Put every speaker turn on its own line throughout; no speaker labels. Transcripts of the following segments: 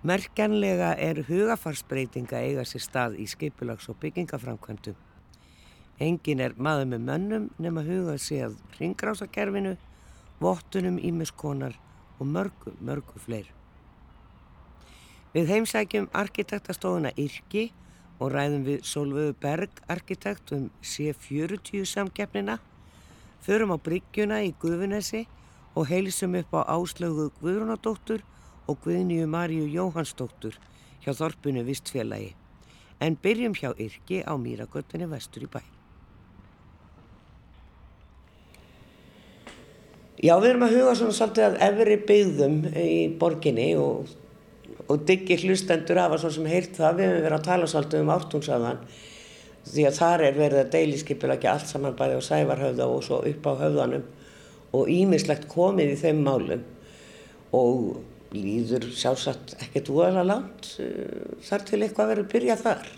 Merkanlega er hugafarsbreytinga eiga sér stað í skipulags- og byggingaframkvæmdu. Engin er maður með mönnum nema hugað séð ringrásakerfinu, vottunum ímiskonar og mörgu, mörgu fleir. Við heimsækjum arkitektastofuna Irki og ræðum við Solvöðu Berg arkitekt um C40 samkeppnina, förum á bryggjuna í Guðunesi og heilsum upp á áslögu Guðrunadóttur og Guðnýju Marju Jóhannsdóttur hjá Þorpunu Vistfélagi. En byrjum hjá Irki á Mýragötunni vestur í bæ. Já, við erum að huga svona svolítið að efri byggðum í borginni og, og diggi hlustendur af að svona sem heilt það við hefum verið að tala svolítið um ártúnsaðan því að þar er verið að deiliskeipil ekki allt saman bæði á sævarhauða og svo upp á höfðanum og ímislegt komið í þeim málum og líður sjálfsagt ekkert úalega langt uh, þar til eitthvað verður að byrja þar.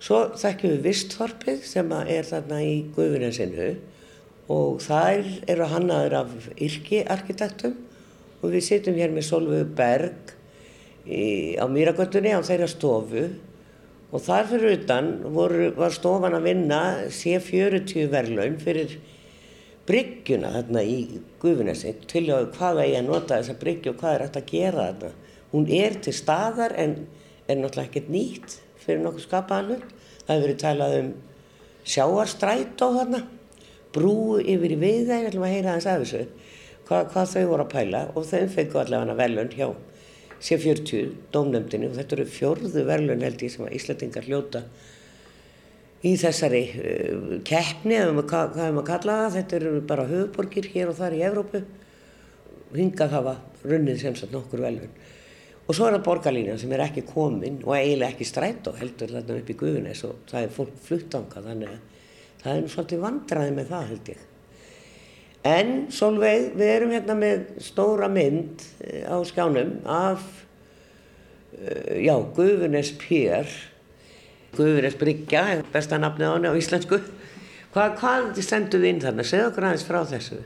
Svo þekkjum við Vistþorpið sem er þarna í Guðuninsinu og þær eru hannaður af yrki arkitektum og við sittum hér með Solveig Berg í, á Mýragöldunni á þeirra stofu og þar fyrir utan voru, var stofan að vinna C40 verlaun fyrir bryggjuna þarna í Guðunesi til að hvaða ég að nota þessa bryggju og hvað er hægt að gera þarna. Hún er til staðar en er náttúrulega ekkert nýtt fyrir nokkuð skapaðanur. Það hefur verið talað um sjáarstræt á þarna brú yfir í viða, ég ætlum að heyra aðeins af þessu, hvað, hvað þau voru að pæla og þeim fengu allavega velun hjá C40, dómnefndinu og þetta eru fjörðu velun held ég sem að Íslandingar hljóta í þessari uh, keppni, eða hvað hefum að kalla það, þetta eru bara höfuborgir hér og þar í Evrópu, hingað hafa runnið sem sagt nokkur velun. Og svo er það borgarlínan sem er ekki komin og eiginlega ekki strætt og heldur þarna upp í Guðunis og það er fólk fluttanga þannig að það er svolítið vandraði með það held ég. En Solveig, við erum hérna með stóra mynd eh, á skjánum af, eh, já, Guðunes Pér, Guðunes Bryggja, besta nafnið á henni á íslensku. Hvað, hvað senduð inn þarna? Segð okkur aðeins frá þessu.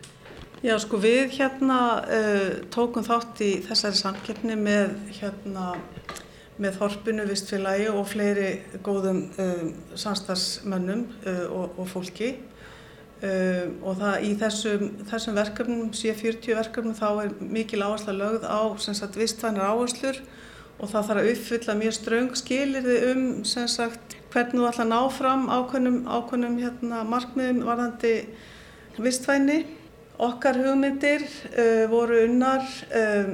Já, sko við hérna uh, tókum þátt í þessari samkeppni með hérna með Þorpinu, Vistfélagi og fleiri góðum um, samstagsmönnum uh, og, og fólki um, og það í þessum, þessum verkefnum, C40 verkefnum, þá er mikil áhersla lögð á vistvænar áherslur og það þarf að uppfylla mjög ströng skilirði um sagt, hvernig þú ætla að ná fram ákveðnum, ákveðnum hérna, markmiðum varðandi vistvæni. Okkar hugmyndir uh, voru unnar um,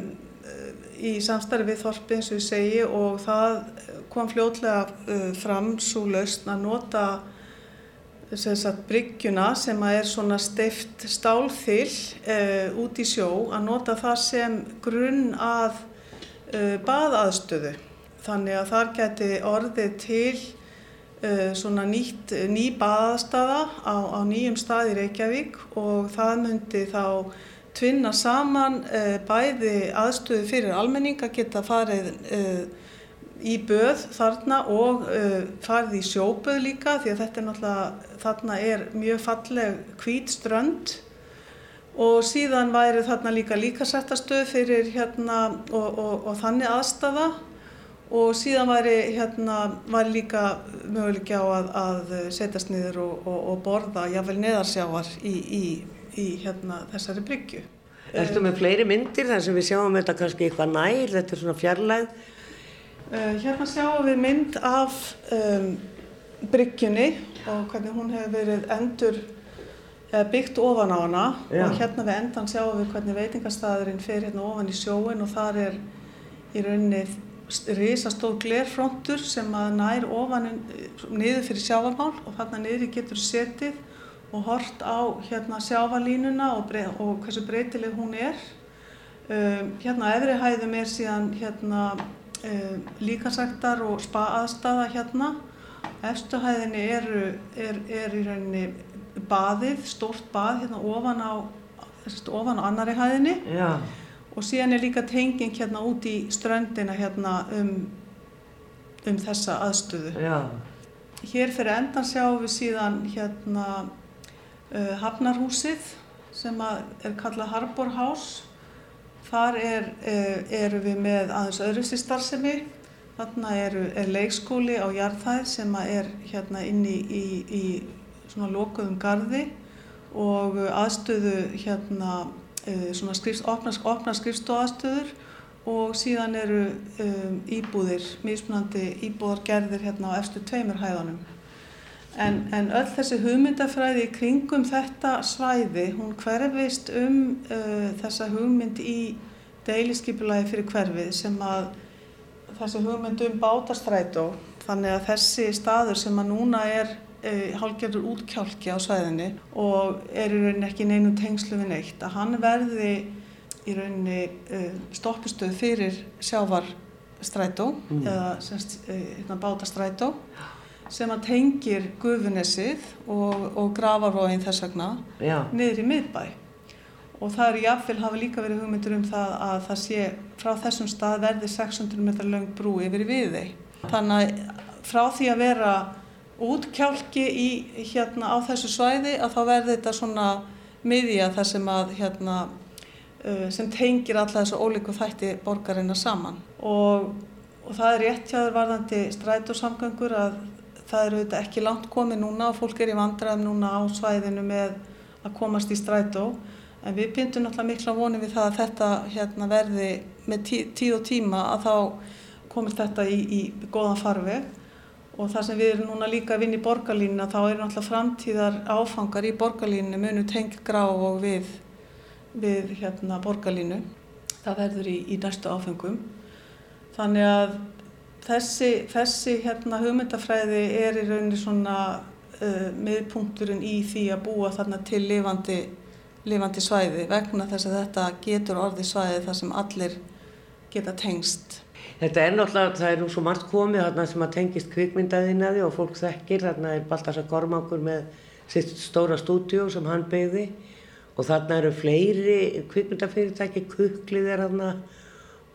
í samstarfi við Þorpi eins og ég segi og það kom fljótlega uh, fram svo lausn að nota sagt, bryggjuna sem er svona steift stálþill uh, út í sjó að nota það sem grunn að baðaðstöðu. Þannig að þar geti orðið til uh, svona nýtt, ný baðaðstöða á, á nýjum stað í Reykjavík og það myndi þá tvinna saman uh, bæði aðstöðu fyrir almenning að geta farið uh, í böð þarna og uh, farið í sjóböð líka því að þetta er náttúrulega, þarna er mjög falleg hvít strönd og síðan væri þarna líka líkasættastöð fyrir hérna og, og, og þannig aðstafa og síðan væri hérna, væri líka möguleik á að, að setjast niður og, og borða jáfnveil neðarsjáar í, í í hérna, þessari bryggju.
Erstu með fleiri myndir þar sem við sjáum þetta kannski eitthvað nær, þetta er svona fjarlæð?
Uh, hérna sjáum við mynd af um, bryggjunni og hvernig hún hefur verið endur uh, byggt ofan á hana Já. og hérna við endan sjáum við hvernig veitingastæðurinn fer hérna ofan í sjóin og þar er í rauninni risastór glerfrontur sem að nær ofan niður fyrir sjávarmál og þarna niður getur setið og hort á hérna, sjávalínuna og, og hversu breytileg hún er. Um, hérna efri hæðum er síðan hérna, um, líkasæktar og spa aðstafa hérna. Efstu hæðinni eru, er, er í rauninni baðið, stórt bað hérna ofan á, ofan á annari hæðinni.
Já.
Og síðan er líka tenging hérna út í ströndina hérna um, um þessa aðstöðu.
Já.
Hér fyrir endan sjáum við síðan hérna uh, Hafnarhúsið sem er kallað Harbor House Þar er, eru við með aðeins öðruðsí starfsemi. Þarna eru, er leikskóli á jarðhæð sem er hérna inni í, í, í svona lokuðum gardi og aðstöðu hérna svona skrifst, opna, opna skrifstóaðstöður og síðan eru um, íbúðir, mismunandi íbúðargerðir hérna á eftir tveimur hæðanum. En, en öll þessi hugmyndafræði í kringum þetta svæði, hún hverfist um uh, þessa hugmynd í deiliskypulagi fyrir hverfið sem að þessi hugmynd um bátastrætó, þannig að þessi staður sem að núna er uh, hálfgerður útkjálki á svæðinni og er í rauninni ekki neinum tengslu við neitt, að hann verði í rauninni uh, stoppistöð fyrir sjávarstrætó mm. eða semst, uh, bátastrætó sem að tengir Guðunessið og, og Gravarvóin þess vegna Já. niður í miðbæ og það er jáfnvel hafa líka verið hugmyndur um það að það sé frá þessum stað verði 600 metrar lang brú yfir við þeim þannig að frá því að vera útkjálki í, hérna, á þessu svæði að þá verði þetta svona miðja þar sem að hérna, uh, sem tengir alla þessu ólíku þætti borgarina saman. Og, og það er rétt hjá þér varðandi strætósamgöngur að það eru auðvitað ekki langt komið núna og fólk er í vandraðum núna á svæðinu með að komast í strætó. En við bindum náttúrulega mikla vonið við það að þetta hérna, verði með tí, tíð og tíma að þá komist þetta í, í góðan farveg og það sem við erum núna líka að vinna í borgarlínuna þá eru náttúrulega framtíðar áfangar í borgarlínunu munu tengja grá og við, við hérna, borgarlínu það verður í, í næstu áfengum þannig að þessi, þessi hérna, hugmyndafræði er í rauninni svona uh, miðpunkturinn í því að búa þarna til lifandi, lifandi svæði vegna þess að þetta getur orði svæði þar sem allir geta tengst.
Þetta er náttúrulega, það er nú svo margt komið þarna sem að tengist kvikmyndaðinaði og fólk þekkir, þarna er Baltasar Gormangur með sitt stóra stúdjó sem hann beigði og þarna eru fleiri kvikmyndafyrirtæki, kuklið er þarna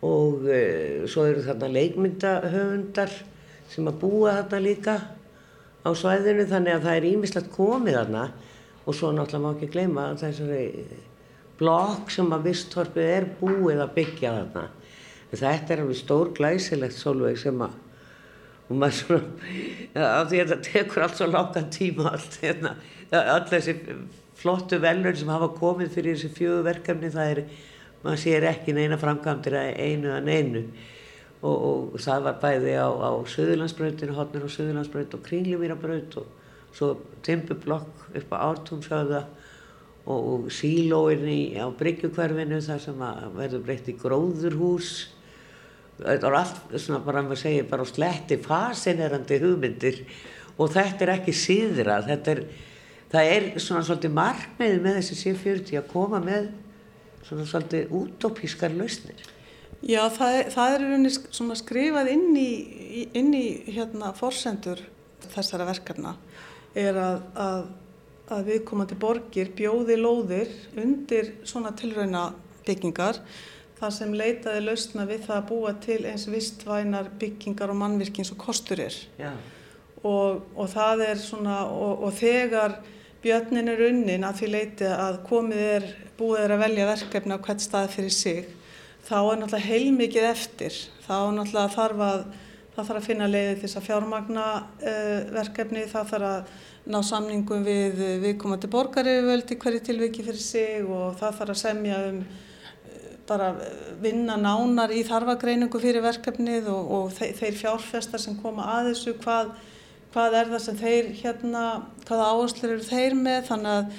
og uh, svo eru þarna leikmyndahöfundar sem að búa þarna líka á svæðinu. Þannig að það er ímislegt komið þarna. Og svo náttúrulega má ekki gleyma þessari blokk sem að Vistorpið er búið að byggja þarna þetta er alveg stór glæsilegt sólveg sem að og maður svona af því að þetta tekur allt svo langan tíma allt hérna, all þessi flottu velur sem hafa komið fyrir þessi fjögu verkefni það er maður sér ekki neina framkvæmdir að einu að neinu. Og, og það var bæði á, á Suðurlandsbrautinu, hodnur á Suðurlandsbraut og Kringlumýrabraut og svo timbublokk upp á Ártúmsöða og, og sílóinni á Bryggjukverfinu þar sem verður breytt í gróðurhús þetta er allt svona bara að maður segja bara sletti fasinerandi hugmyndir og þetta er ekki síðra þetta er, það er svona svolítið markmiði með þessi C40 að koma með svona svolítið útópískar lausnir.
Já, það er, það er svona skrifað inn í, inn í hérna forsendur þessara verkefna er að, að, að viðkomandi borgir bjóði lóðir undir svona tilrauna byggingar þar sem leitaði lausna við það að búa til eins vistvænar byggingar og mannvirkins og kostur er. Og, og það er svona, og, og þegar björnin er unnin að því leiti að komið er búið er að velja verkefni á hvert stað fyrir sig þá er náttúrulega heilmikið eftir þá náttúrulega þarf að það þarf að finna leiði til þess að fjármagna uh, verkefni, það þarf að ná samningum við viðkomandi borgaröfuvöldi hverju tilviki fyrir sig og það þarf að semja um bara vinna nánar í þarfagreiningu fyrir verkefnið og, og þeir fjárfestar sem koma að þessu hvað, hvað er það sem þeir hérna, hvaða áherslur eru þeir með þannig að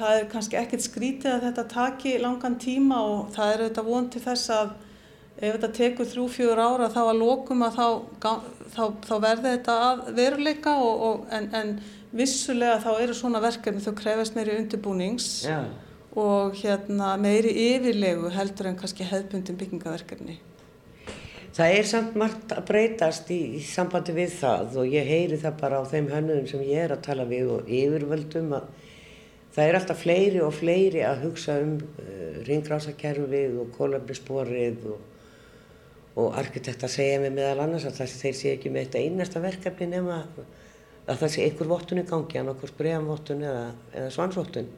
það er kannski ekkert skrítið að þetta taki langan tíma og það er auðvitað von til þess að ef þetta tekur þrjú-fjúur ára þá að lókum að þá, þá, þá verði þetta veruleika og, og, en, en vissulega þá eru svona verkefni þau krefast meiri undirbúnings yeah. Og hérna, meiri yfirlegu heldur en kannski hefðbundin byggingaverkefni.
Það er samt margt að breytast í, í sambandi við það og ég heyri það bara á þeim hönnum sem ég er að tala við og yfirvöldum að það er alltaf fleiri og fleiri að hugsa um uh, ringrásakerfið og kólöfnisborið og, og arkitekta segja mig meðal annars að það, þeir sé ekki með eitt einasta verkefni nema að það sé einhver vottun í gangi, annarkors bregjanvottun eða, eða svansvottun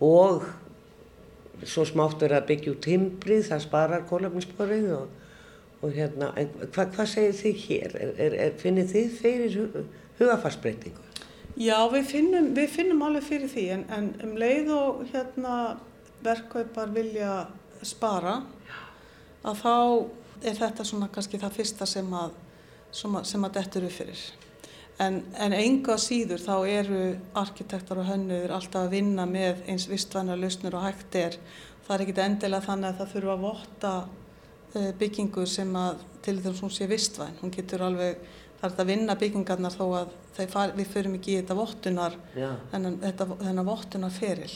og svo smátt er að byggja út timbrið, það sparar kólefnissporið og, og hérna, en hva, hvað segir þið hér? Er, er, er, finnir þið fyrir hug, hugafarsbreytingu?
Já, við finnum, við finnum alveg fyrir því en, en um leið og hérna verkkaupar vilja spara að þá er þetta svona kannski það fyrsta sem að, sem að, að dettur upp fyrir. En, en enga síður þá eru arkitektar og hönnuður alltaf að vinna með eins vistvæna lausnur og hægt er. Það er ekkit endilega þannig að það þurfa að votta uh, byggingur sem að til þess að hún sé vistvæn. Hún getur alveg, það er að vinna byggingarnar þó að far, við förum ekki í þetta vottunar, þennan vottunar feril.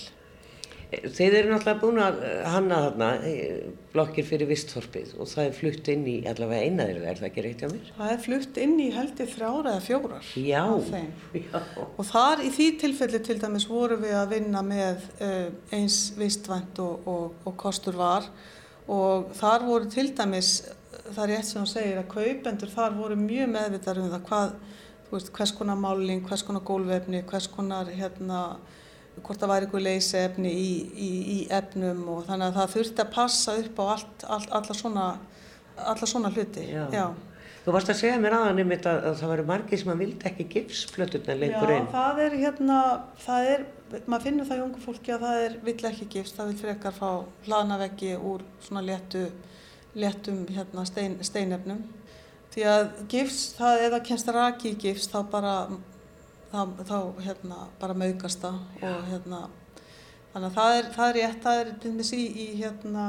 Þeir eru náttúrulega búin að hanna þarna eh, blokkir fyrir vistþorpið og það er flutt inn í allavega einaðir, er það ekki reykt á mér?
Það er flutt inn í held í þrjára eða fjórar.
Já, já.
Og þar í því tilfelli til dæmis voru við að vinna með uh, eins vistvænt og, og, og kostur var og þar voru til dæmis, það er eitt sem þú segir að kaupendur þar voru mjög meðvitað um það hvað, þú veist, hvers konar máling, hvers konar gólvefni, hvers konar hérna hvort það væri eitthvað leysefni í, í, í efnum og þannig að það þurfti að passa upp á allt, allt, alla, svona, alla svona hluti.
Já. Já. Þú varst að segja mér aðan um þetta að það væri margir sem að vildi ekki gifsplöturna lengur einn.
Já, það er hérna, það er, maður finnur það í ungu fólki að það er, vill ekki gifs, það vil frekar fá hlaðnaveggi úr svona léttu, léttum hérna, stein, steinefnum. Því að gifs, það, eða kennst raki í gifs, þá bara þá, þá hérna, bara maukast það og hérna þannig að það er, það er rétt, það er til dæmis í, í hérna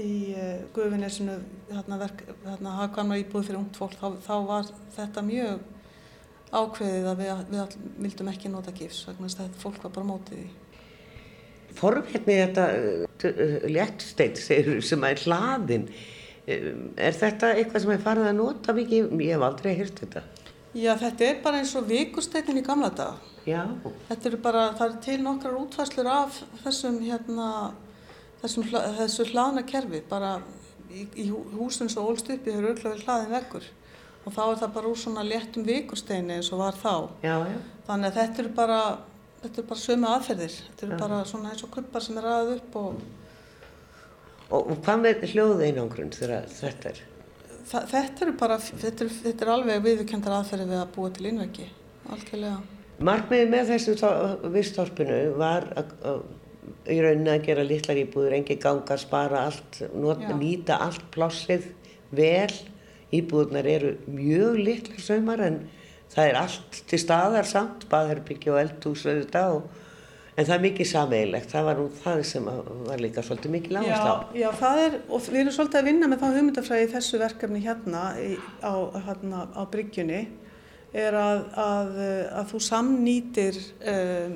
í uh, Guðvinnessinu hérna verk, hérna hagkvæmna íbúð fyrir ungt fólk, þá, þá var þetta mjög ákveðið að við, við vildum ekki nota gifs, þess að fólk var bara mótið í.
Formherni þetta uh, léttsteitt sem er hlaðin, er þetta eitthvað sem er farið að nota mikið? Ég hef aldrei hýrt þetta.
Já, þetta er bara eins og vikusteitin í gamla daga.
Já.
Þetta eru bara, það er til nokkrar útfæslur af þessum, hérna, þessum, þessu hlaðna kerfi, bara í, í húsum svo ólst uppi hefur auðvitað hlaðin vekkur og þá er það bara úr svona léttum vikusteini eins og var þá.
Já, já.
Þannig að þetta eru bara, þetta eru bara sömu aðferðir, þetta eru já. bara svona eins og kuppar sem er aðað upp og...
Og, og hvað með hljóðeinangrun þegar þetta er?
Þetta eru bara, þetta er, þetta er alveg viðkendar aðferði við að búa til innveggi, algjörlega.
Markmiði með þessu visthorpinu var að, að, í rauninni að gera litlar íbúður, engi ganga, spara allt, nota, nýta allt plássið vel. Íbúðunar eru mjög litlar saumar en það er allt til staðar samt, baðherbyggja og eldhús og En það er mikið sameigilegt, það var nú það sem var líka svolítið mikið lágast á.
Já, það er, og við erum svolítið að vinna með þá hugmyndafræði þessu verkefni hérna á, hérna, á bryggjunni, er að, að, að þú samnýtir, um,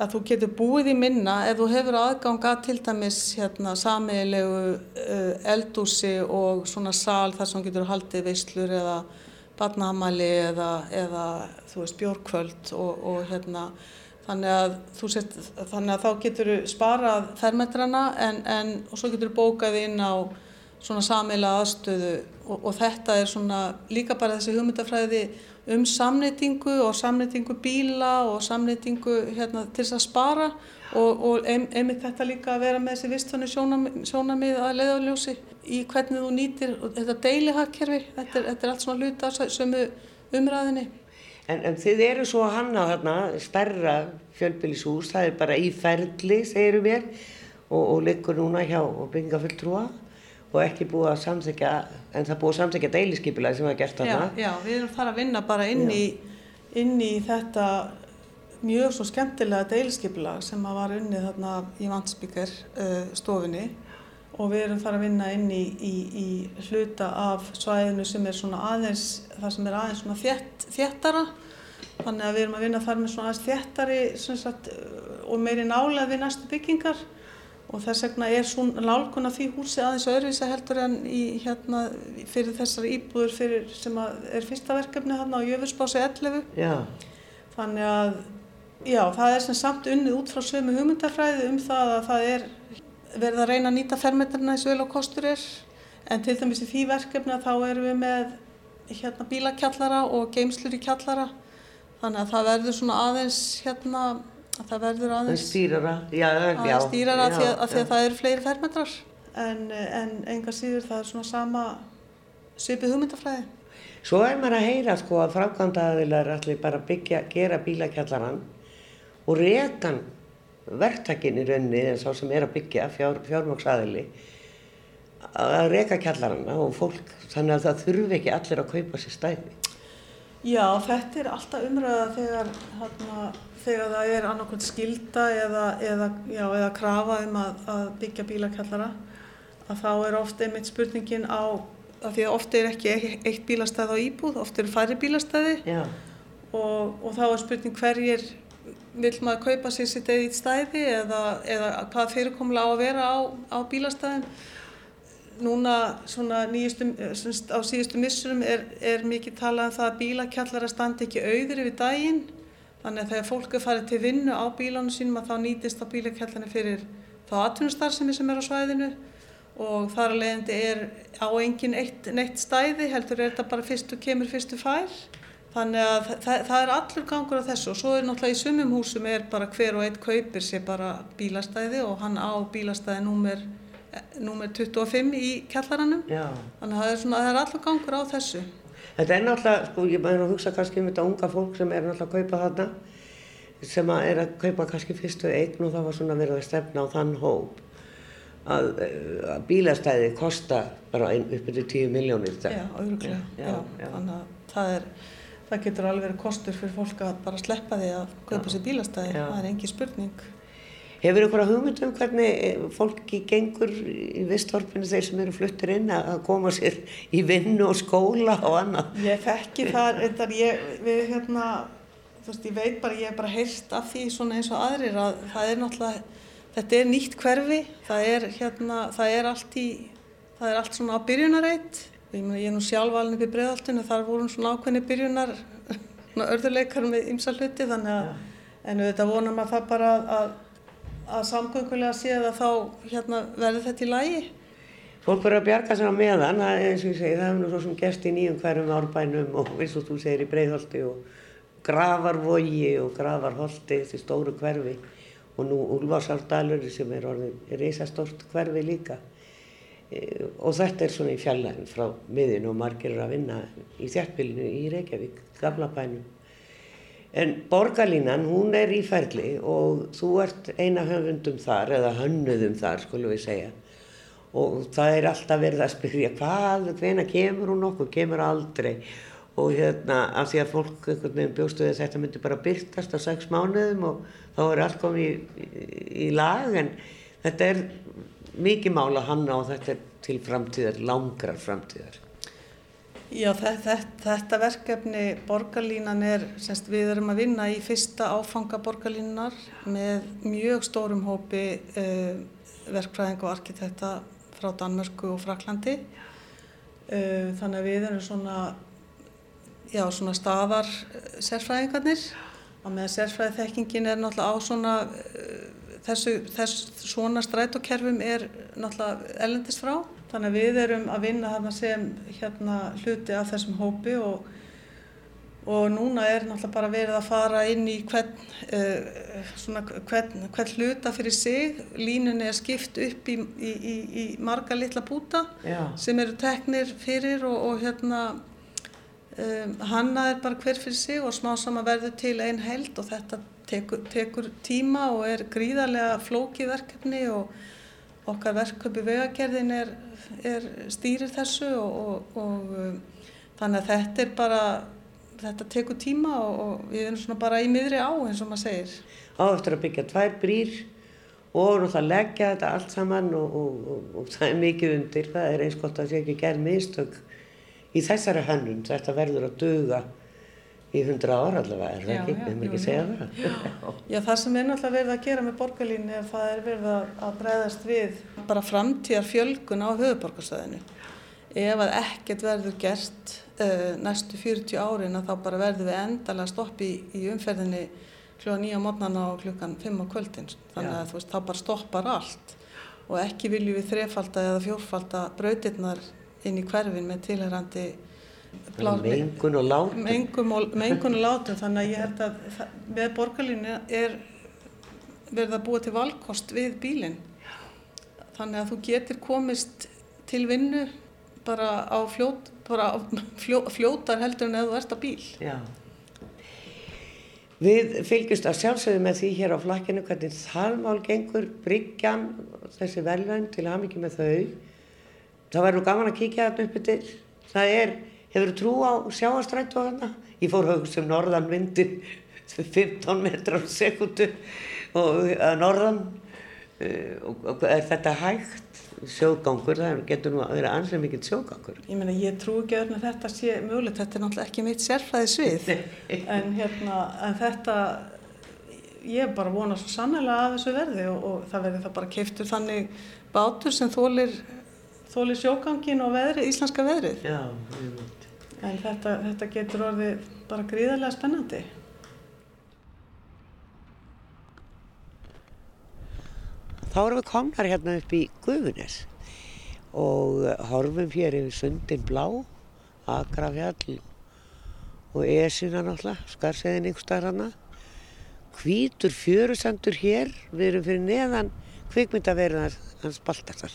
að þú getur búið í minna ef þú hefur aðganga til dæmis hérna, sameigilegu uh, eldúsi og svona sál þar sem getur haldið veislur eða barnahamali eða, eða þú veist bjórkvöld og, og hérna, Þannig að, set, þannig að þá getur þú sparað fermetrana en, en, svo getur þú bókað inn á svona sameila aðstöðu og, og þetta er svona líka bara þessi hugmyndafræði um samnýtingu og samnýtingu bíla og samnýtingu hérna, til þess að spara og, og ein, einmitt þetta líka að vera með þessi vistfannu sjónamið að leiðaljósi í hvernig þú nýtir þetta deilihagkerfi, þetta, þetta er allt svona hluta sömu umræðinni.
En, en þið eru svo að hanna þarna stærra fjölbylishús, það er bara í ferli, segirum við, og, og liggur núna hjá byggingafulltrúa og ekki búið að samþykja, en það búið að samþykja deiliskypilag sem var gert þarna.
Já, já, við erum þar að vinna bara inn í, inn í þetta mjög svo skemmtilega deiliskypilag sem var unnið þarna í Vansbyggar uh, og við erum þar að vinna inn í, í, í hluta af svæðinu sem er svona aðeins, það sem er aðeins svona þétt, þéttara Þannig að við erum að vinna þar með svona aðeins þéttari sagt, og meiri nálega við næstu byggingar og þess vegna er svona nálguna því húsi aðeins öðruvísa heldur en í, hérna, fyrir þessar íbúður fyrir, sem er fyrsta verkefni hérna á Jöfusbási 11.
Já.
Þannig að já, það er sem samt unnið út frá sömu hugmyndarfræði um það að það er verið að reyna að nýta fermetrarna eins vel og kostur er en til dæmis í því verkefni þá erum við með hérna, bílakjallara og geimslur í kjallara Þannig að það verður svona aðeins hérna að það verður aðeins
stýrara, já, já.
aðeins dýrara af því að, að því
já.
að það eru fleiri fermetrar en, en enga síður það er svona sama svipið hugmyndafræði.
Svo er maður að heyra sko að frákvæmdaðilar allir bara byggja, gera bílakjallarann og rekan verktakin í rauninni en sá sem er að byggja fjár, fjármóksaðili að reka kjallaranna og fólk þannig að það þurfi ekki allir að kaupa sér stæði.
Já, þetta er alltaf umræða þegar, hana, þegar það er annarkvæmt skilda eða, eða, já, eða krafa um að, að byggja bílakjallara að þá er ofta einmitt spurningin á að því að ofta er ekki eitt bílastæð á íbúð, ofta eru færri bílastæði og, og þá er spurning hverjir vil maður kaupa sér sitt eigið stæði eða, eða hvað fyrirkomlega á að vera á, á bílastæðin. Núna svona nýjustu, semst, á síðustu missurum er, er mikið talað um það að bílakjallara standi ekki auður yfir daginn. Þannig að þegar fólk er farið til vinnu á bílanu sínum að þá nýtist á bílakjallarni fyrir þá atvinnustarfsemi sem er á svæðinu og þar að leiðandi er á engin eitt, neitt stæði, heldur er þetta bara fyrstu kemur fyrstu fær. Þannig að það, það er allur gangur á þessu og svo er náttúrulega í sumum húsum er bara hver og einn kaupir sér bara bílastæði og hann á bílastæði númer, númer 25 í kjallaranum.
já.
Þannig að það er, svona, það er allur gangur á þessu.
Þetta er náttúrulega, sko, ég maður að hugsa kannski um þetta unga fólk sem er náttúrulega að kaupa þarna sem að er að kaupa kannski fyrstu eign og það var svona verið að stefna á þann hóp að, eh, að bílastæði kosta bara ein, upp yfir 10 miljónir dag.
Já, auðvitað.
Já,
Já,
já.
Þannig að það, er, það getur alveg verið kostur fyrir fólk að bara sleppa því að kaupa sér bílastæði.
Já.
Það er engin spurning.
Hefur ykkur að hugmynd um hvernig eh, fólki gengur í vistorfinu þeir sem eru fluttir inn að koma sér í vinnu og skóla og annað?
Ég þekki það, reyndar ég, við hérna, veist, ég veit bara, ég hef bara heyrt af því svona eins og aðrir að það er náttúrulega, þetta er nýtt hverfi, það er hérna, það er allt í, það er allt svona á byrjunarreit. Ég meina, ég er nú sjálf alveg upp í breiðaltinu, þar voru svona ákveðni byrjunar, svona örðuleikar með ymsa hluti, þannig að, en auðvitað vonum að það bara að, að samgöngulega sé að þá hérna verði þetta í lagi.
Fólk verður að bjarga sér á meðan, það er eins og ég segi, það hefur nú svo sem gerst í nýjum hverjum árbænum og eins og þú segir í Breiðholti og Gravarvogi og Gravarholti, þessi stóru hverfi og nú Úlfarsárdalur sem er orðin reysastórt hverfi líka. E, og þetta er svona í fjallæðin frá miðin og margir eru að vinna í þjættbylnu í Reykjavík, gamla bænum. En borgarlínan, hún er í ferli og þú ert eina höfundum þar, eða hönnuðum þar, skulum við segja. Og það er alltaf verið að spyrja hvað, hvena kemur hún okkur, kemur aldrei. Og hérna, af því að fólk einhvern veginn bjóstu við að þetta myndi bara byrtast á sex mánuðum og þá er allt komið í, í, í lag. En þetta er mikið mála hanna og þetta er til framtíðar, langrar framtíðar.
Já, þetta, þetta verkefni borgarlínan er, semst við erum að vinna í fyrsta áfanga borgarlínunar með mjög stórum hópi uh, verkfræðing og arkitekta frá Danmörku og Fraklandi. Uh, þannig að við erum svona, já, svona staðar eh, sérfræðingarnir og með sérfræðiþekkingin er náttúrulega á svona, uh, þessu, þessu svona strætókerfum er náttúrulega ellendist frá. Þannig að við erum að vinna þarna sem hérna, hluti af þessum hópi og, og núna er náttúrulega bara verið að fara inn í hvern, uh, svona, hvern, hvern hluta fyrir sig. Línunni er skipt upp í, í, í, í marga litla búta
Já.
sem eru teknir fyrir og, og hérna, um, hanna er bara hver fyrir sig og smá sama verður til einn held og þetta tekur, tekur tíma og er gríðarlega flókið verkefni og okkar verkefni vegagerðin er, er stýrir þessu og, og, og um, þannig að þetta er bara, þetta tekur tíma og, og við erum svona bara í miðri á eins og maður segir.
á eftir að byggja tvær brýr og náttúrulega leggja þetta allt saman og, og, og, og það er mikið undir, það er eins gott að sé ekki gerð mistök í þessari hönnun, þetta verður að duga í hundra ára allavega, er það
Já,
ekki? Við
jú,
ekki að
jú.
segja það.
Já, það sem er náttúrulega verið að gera með borgarlínu er það er verið að, að breyðast við bara framtíðar fjölgun á höfuborgarstöðinu. Ef að ekkert verður gert uh, næstu 40 árin að þá bara verður við endalega stopp í, í umferðinni klukkan 9 á mótnana og klukkan 5 á kvöldin. Þannig að veist, þá bara stoppar allt og ekki viljum við þrefalda eða fjórfalda brautirnar inn í hverfin með tilherrandi
Mengun og lát.
mengun og, látum þannig að ég held að það, með borgarlínu er verið að búa til valkost við bílinn. Þannig að þú getur komist til vinnu bara á fljót, bara á fljó, fljótar heldur en eða þú ert að bíl.
Já. Við fylgjumst að sjálfsögðu með því hér á flakkinu hvernig þalmál gengur, bryggjan, þessi velvæn til hamingi með þau. Það nú gaman að kíkja þarna uppi til. Það er, hefur þú trú á sjáastrættu á þarna? Ég fór högst um norðan vindin 15 metrar sekundu og að norðan uh, og er þetta hægt? Sjógangur, það getur nú að vera ansið mikill sjógangur.
Ég meina, ég trú ekki að þetta sé mögulegt, þetta er náttúrulega ekki mitt sérfræði svið, en, hérna, en þetta, ég bara vona svo sannlega að þessu verði og, og það verði það bara keiftur þannig bátur sem þólir, þólir sjógangin og veðri, íslenska veðrið.
Já, ég veit.
En þetta, þetta getur orðið bara gríðarlega spennandi.
Þá erum við komnar hérna upp í Guðunis og horfum hér yfir sundin blá, Akrafjall og Esina náttúrulega, Skarseðin yngstar hana. Hvítur fjörusandur hér, við erum fyrir neðan kvikmyndaverðar hans Baltasar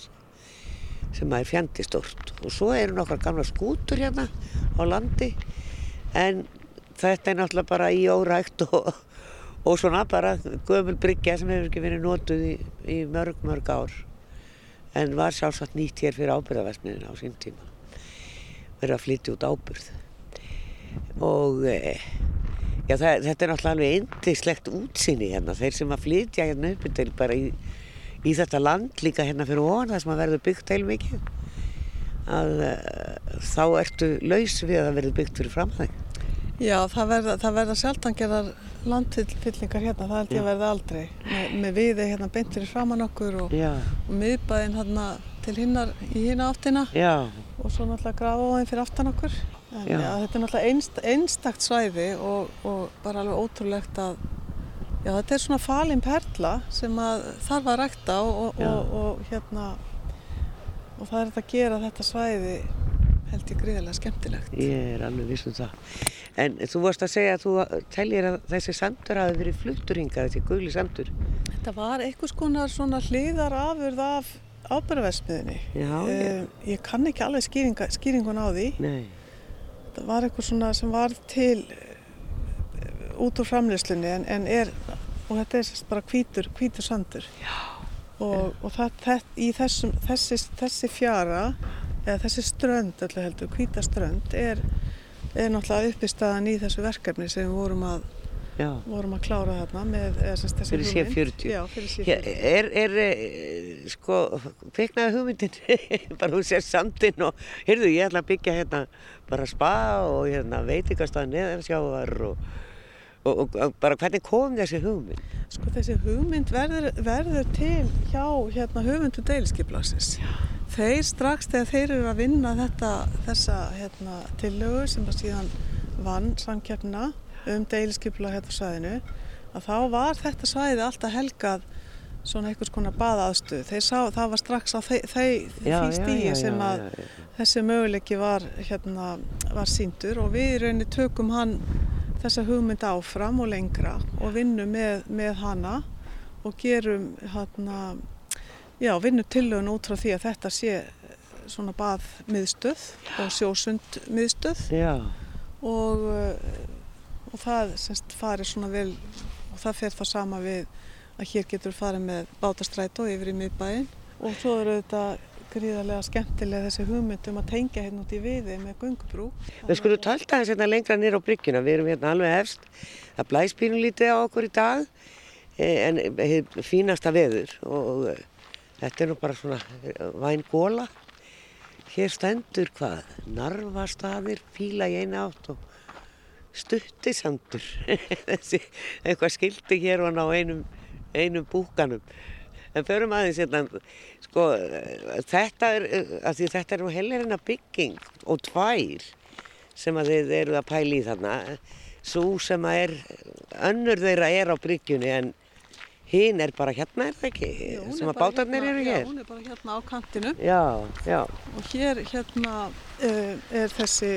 sem er fjandi stórt. Og svo eru nokkar gamla skútur hérna á landi. En þetta er náttúrulega bara í órækt og og svona bara gömul bryggja sem hefur ekki verið nótuð í, í mörg, mörg ár. En var sjálfsagt nýtt hér fyrir ábyrðavæsmiðin á sín tíma. Verið að flytja út ábyrð og e, já, það, þetta er náttúrulega alveg eindislegt útsinni hérna. Þeir sem að flytja hérna upp til bara í, í þetta land líka hérna fyrir ofan það sem að verður byggt heil mikið að e, þá ertu laus við að verður byggt fyrir framhæg
Já, það verða, það verða sjaldan gerðar landfyllingar hérna, það held ég að verða aldrei. Með, með viði hérna beintir framann okkur og, og miðbæðin hérna til hinnar í hinna áttina.
Já.
og svo náttúrulega grafóðin fyrir aftan okkur. En. Já, þetta er náttúrulega einst, einstakt svæði og, og bara alveg ótrúlegt að já, þetta er svona falin perla sem að þarf að rækta og, og hérna og það er þetta að gera þetta svæði held ég gríðilega skemmtilegt.
Ég er alveg viss um það. En þú vorst að segja að þú tellir að þessi sandur hafi verið fluttur hingað, þessi gulli sandur.
Þetta var einhvers konar svona hliðar afurð af ábyrðaversmiðinni.
Já,
já. Ég kann ekki alveg skýringa, skýringun á því.
Nei.
Það var eitthvað svona sem var til út úr framleyslunni en, en er, og þetta er sérst bara hvítur, hvítur sandur.
Já.
Og, og það, það, í þessum, þessi, þessi fjara, eða þessi strönd, alltaf heldur, hvítaströnd, er er náttúrulega uppistaðan í þessu verkefni sem við vorum að, vorum að klára þarna með
þessi fyrir hugmynd.
C40. Já, fyrir C40.
Er, er, er sko, kveiknaði hugmyndin, bara hún sér sandin og, heyrðu, ég ætla að byggja hérna bara spa og hérna veitikastað neðarsjávar og, og, og bara hvernig kom þessi hugmynd?
Sko þessi hugmynd verður, verður til hjá hérna hugmyndu deilskiplagsins. Já þeir strax þegar þeir eru að vinna þetta, þessa hérna, tillögu sem að síðan vann samkjöfna um deiliskypla hérna svæðinu að þá var þetta svæði alltaf helgað svona einhvers konar sá, það var strax á þau, þau því stíi sem að já, já, já. þessi möguleiki var, hérna, var síndur og við reynir tökum hann þessa hugmynd áfram og lengra og vinnum með, með hana og gerum hérna Já, vinnur tillögun út frá því að þetta sé eh, svona baðmiðstöð og sjósundmiðstöð. Og, eh, og það semst farir svona vel og það fer það sama við að hér getur farið með bátastrætó yfir í miðbæinn. Og svo eru þetta gríðarlega skemmtilega þessi hugmyndum að tengja hérna út í viði með gungubrú.
Við skulum talta þess hérna lengra nýra á bryggjuna, við erum hérna alveg hefst, það blæs pínum lítið á okkur í dag eh, en fínasta veður og Þetta er nú bara svona eh, væn góla. Hér stendur hvað? Narvastaðir, fíla í eina átt og stuttisandur. Þessi eitthvað skildi hér og ná einum, einum búkanum. En förum aðeins hérna, sko, þetta er, þetta er nú hellerina bygging og tvær sem að þið eruð að pæli í þarna. Svo sem að er, önnur þeirra er á bryggjunni en Hinn er bara hérna, er það ekki?
Jú,
sem að bátarnir
hérna,
eru hér?
Já, hún er bara hérna á kantinu.
Já, já.
Og hér hérna uh, er þessi,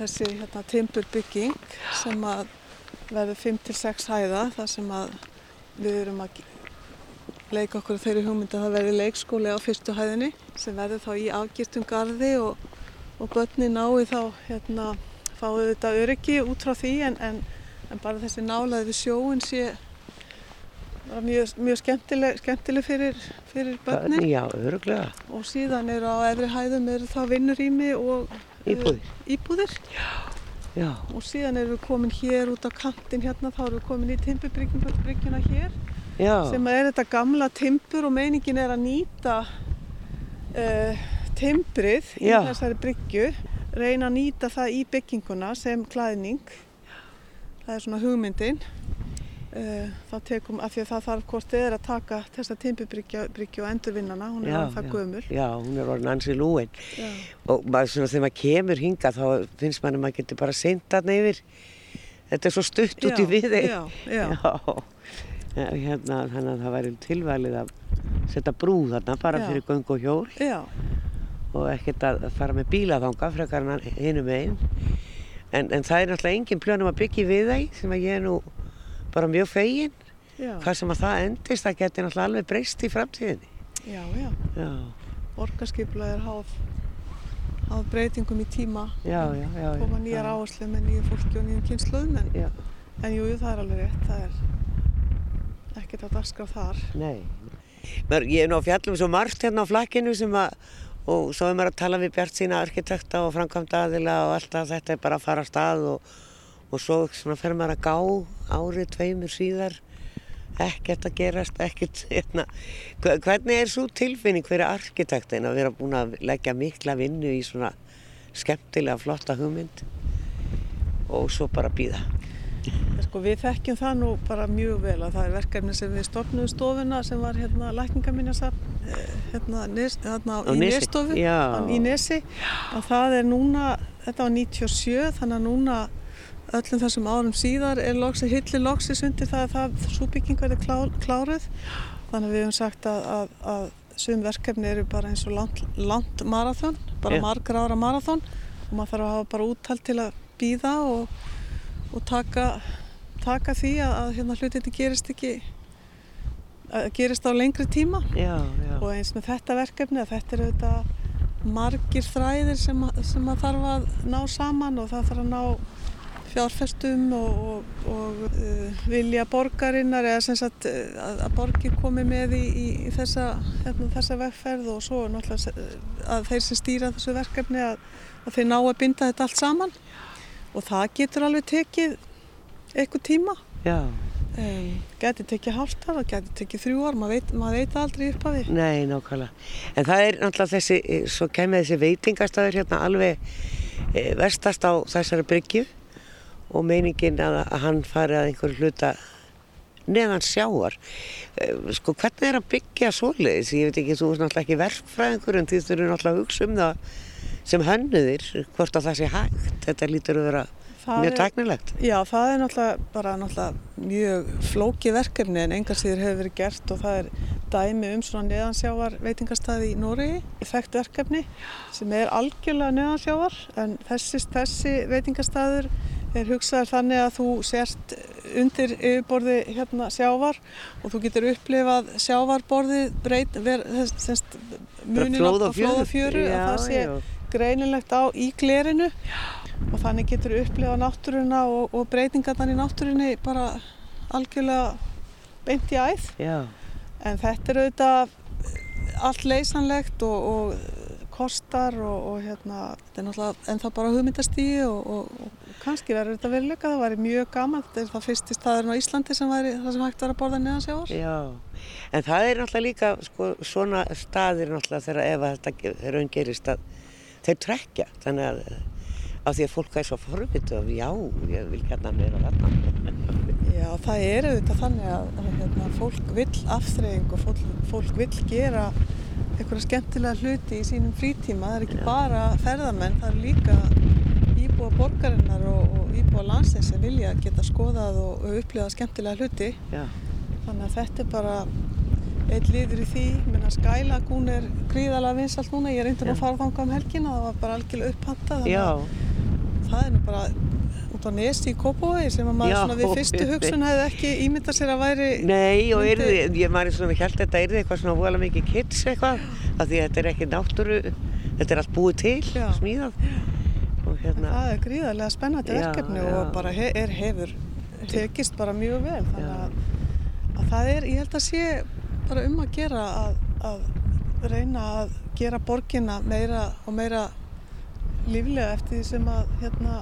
þessi hérna, timburbygging sem að verður 5-6 hæða þar sem að við erum að leika okkur þeirri hugmynd að það verði leikskóli á fyrstu hæðinni sem verður þá í afgýrtum gardi og, og börni nái þá hérna fáið þetta öryggi út frá því en, en, en bara þessi nálaði við sjóun sé mjög, mjög skemmtileg, skemmtileg fyrir, fyrir börni.
Já, öruglega.
Og síðan eru á efri hæðum eru þá vinnurými og
íbúðir.
Uh, íbúðir.
Já. Já.
Og síðan erum við komin hér út á kantin hérna, þá erum við komin í timburbryggjuna hér
Já.
sem er þetta gamla timbur og meiningin er að nýta uh, timbrið í
Já.
þessari bryggju, reyna að nýta það í bygginguna sem klæðning. Það er svona hugmyndin. Uh, þá tekum, af því að það þarf hvort þið er að taka þessa timburbryggju og endurvinnana, hún er
Já,
það gömul.
Já, hún er orðin ansi lúin.
Já.
Og maður svona þegar maður kemur hinga þá finnst mann að maður getur bara seint þarna yfir. Þetta er svo stutt út í við.
Já, já.
Já, hérna, þannig að það væri tilvalið að setja brúð þarna bara
Já.
fyrir göng og hjól
Já,
og ekkert að fara með bíla þanga frekar en hinum einn. En, en það er náttúrulega engin plönum að byggja við þeim sem að ég er nú bara mjög fegin.
já,
Hvað sem að það endist, það getur náttúrulega alveg breyst í framtíðinni.
já, já.
Já,
Borgarskipula er háð, háð breytingum í tíma.
já, já. já
Koma nýjar áherslu með nýjum fólki og nýjum kynsluðum en, en jú, jú, það er alveg rétt. Það er ekkert að dagskrá þar.
nei. Maður, ég er nú að fjallum svo margt hérna á flakkinu sem að, og svo er maður að tala við Bjart sína arkitekta og framkvæmda aðila og alltaf þetta er bara að fara að stað og, og svo svona fer maður að gá árið tveimur síðar ekkert að gerast, ekkert hérna. Hve- Hvernig er svo tilfinning fyrir arkitektin að vera búin að leggja mikla vinnu í svona skemmtilega flotta hugmynd og svo bara býða?
Sko, við þekkjum það nú bara mjög vel að það er verkefni sem við stofnum stofuna sem var hérna lækningaminjasafn hérna, nes, hérna
Á
í á- í Nesi. Að það er núna, þetta var 97 þannig að núna öllum þessum árum síðar er loksir, hilli loksis undir það að það súbygging verði klá, kláruð. Þannig að við hefum sagt að, að, að sum verkefni eru bara eins og langt marathón, bara
Já.
margra ára marathón og maður þarf að hafa bara úttalt til að býða og, og taka, taka því að, að hérna hlutinni gerist ekki að gerist á lengri tíma.
Já, já.
og eins með þetta verkefni að þetta eru auðvitað margir þræðir sem, sem að þarf að ná saman og það þarf að ná fjárfestum og, og, og uh, vilja borgarinnar eða sem sagt uh, að, að borgir komi með í, í, í þessa, hérna, þessa vegferð og svo náttúrulega se- að þeir sem stýra þessu verkefni að, að þeir ná að binda þetta allt saman og það getur alveg tekið eitthvað tíma
Já,
um, geti tekið hálftar og geti tekið þrjú ár, maður veit, maður veit aldrei upp af því
nei, nákvæmlega. En það er náttúrulega þessi, eh, svo kemur þessi veitingastæður hérna alveg e, verstast á þessari bryggju og meiningin að, að hann fari að einhverju hluta neðan sjáar. E, sko, hvernig er að byggja svoleiðis? Ég veit ekki, þú er náttúrulega ekki verkfræðingur en þið þurfum náttúrulega að hugsa um það sem hönnuðir, hvort að það sé hægt. Þetta lítur að vera
Það
mjög tæknilegt.
Já, það er náttúrulega bara náttúrulega mjög flókið verkefni en engar síður hefur verið gert og það er dæmi um svona neðansjávar veitingastæði í Noregi, þekkt verkefni sem er algjörlega neðansjávar en þessi, þessi veitingastæður er hugsaður þannig að þú sért undir yfirborði hérna sjávar og þú getur upplifað sjávarborðið breyt, ver, þess, munin á
og fjöru.
flóð og það sé. Greinilegt á í glerinu. Og þannig getur upplifað náttúruna og, og breytingarnar í náttúrunni bara algjörlega beint í æð.
Já,
en þetta er auðvitað allt leysanlegt og, og kostar og, og hérna þetta er náttúrulega ennþá bara hugmyndastígi og, og, og kannski verður þetta veruleika það væri mjög gaman, þetta er það fyrsti staðurinn á Íslandi sem væri það sem hægt var að borða neðansjávar
Já, en það er náttúrulega líka sko, svona staðir náttúrulega þegar ef þetta raun gerist að þeir trekja, þannig að af því að fólk er svo forvitu af já, ég vil gætna meira þarna.
Já, það er auðvitað þannig að, hérna, fólk vill afþreying og fólk, fólk vill gera einhverja skemmtilega hluti í sínum frítíma. Það er ekki
Já.
bara ferðamenn, það er líka íbúa borgarinnar og, og íbúa landsins sem vilja geta skoðað og, og upplifa skemmtilega hluti.
Já,
Þannig að þetta er bara eitt liður í því. Minna Skylagún er gríðalega vinsalt núna. Ég reyndi nú að fara þangað um helgina, það var bara algjörlega upphantað.
já,
það er nú bara út á Nesi í Kópavogi sem að maður
Já,
svona við fyrstu hugsun hefði ekki ímyndað sér að væri
Nei, og
myndi-
yrði, ég maður svona held að þetta yrði eitthvað svona vola mikið kids eitthvað, af því að þetta er ekki náttúru, þetta er allt búið til,
Já.
smíðað. Og hérna,
Það er gríðarlega spennandi
Já,
verkefni og bara he er hefur tekist bara mjög vel þannig að, að það er, ég held að sé bara um að gera að, að reyna að gera borgina meira og meira líflega eftir því sem að hérna,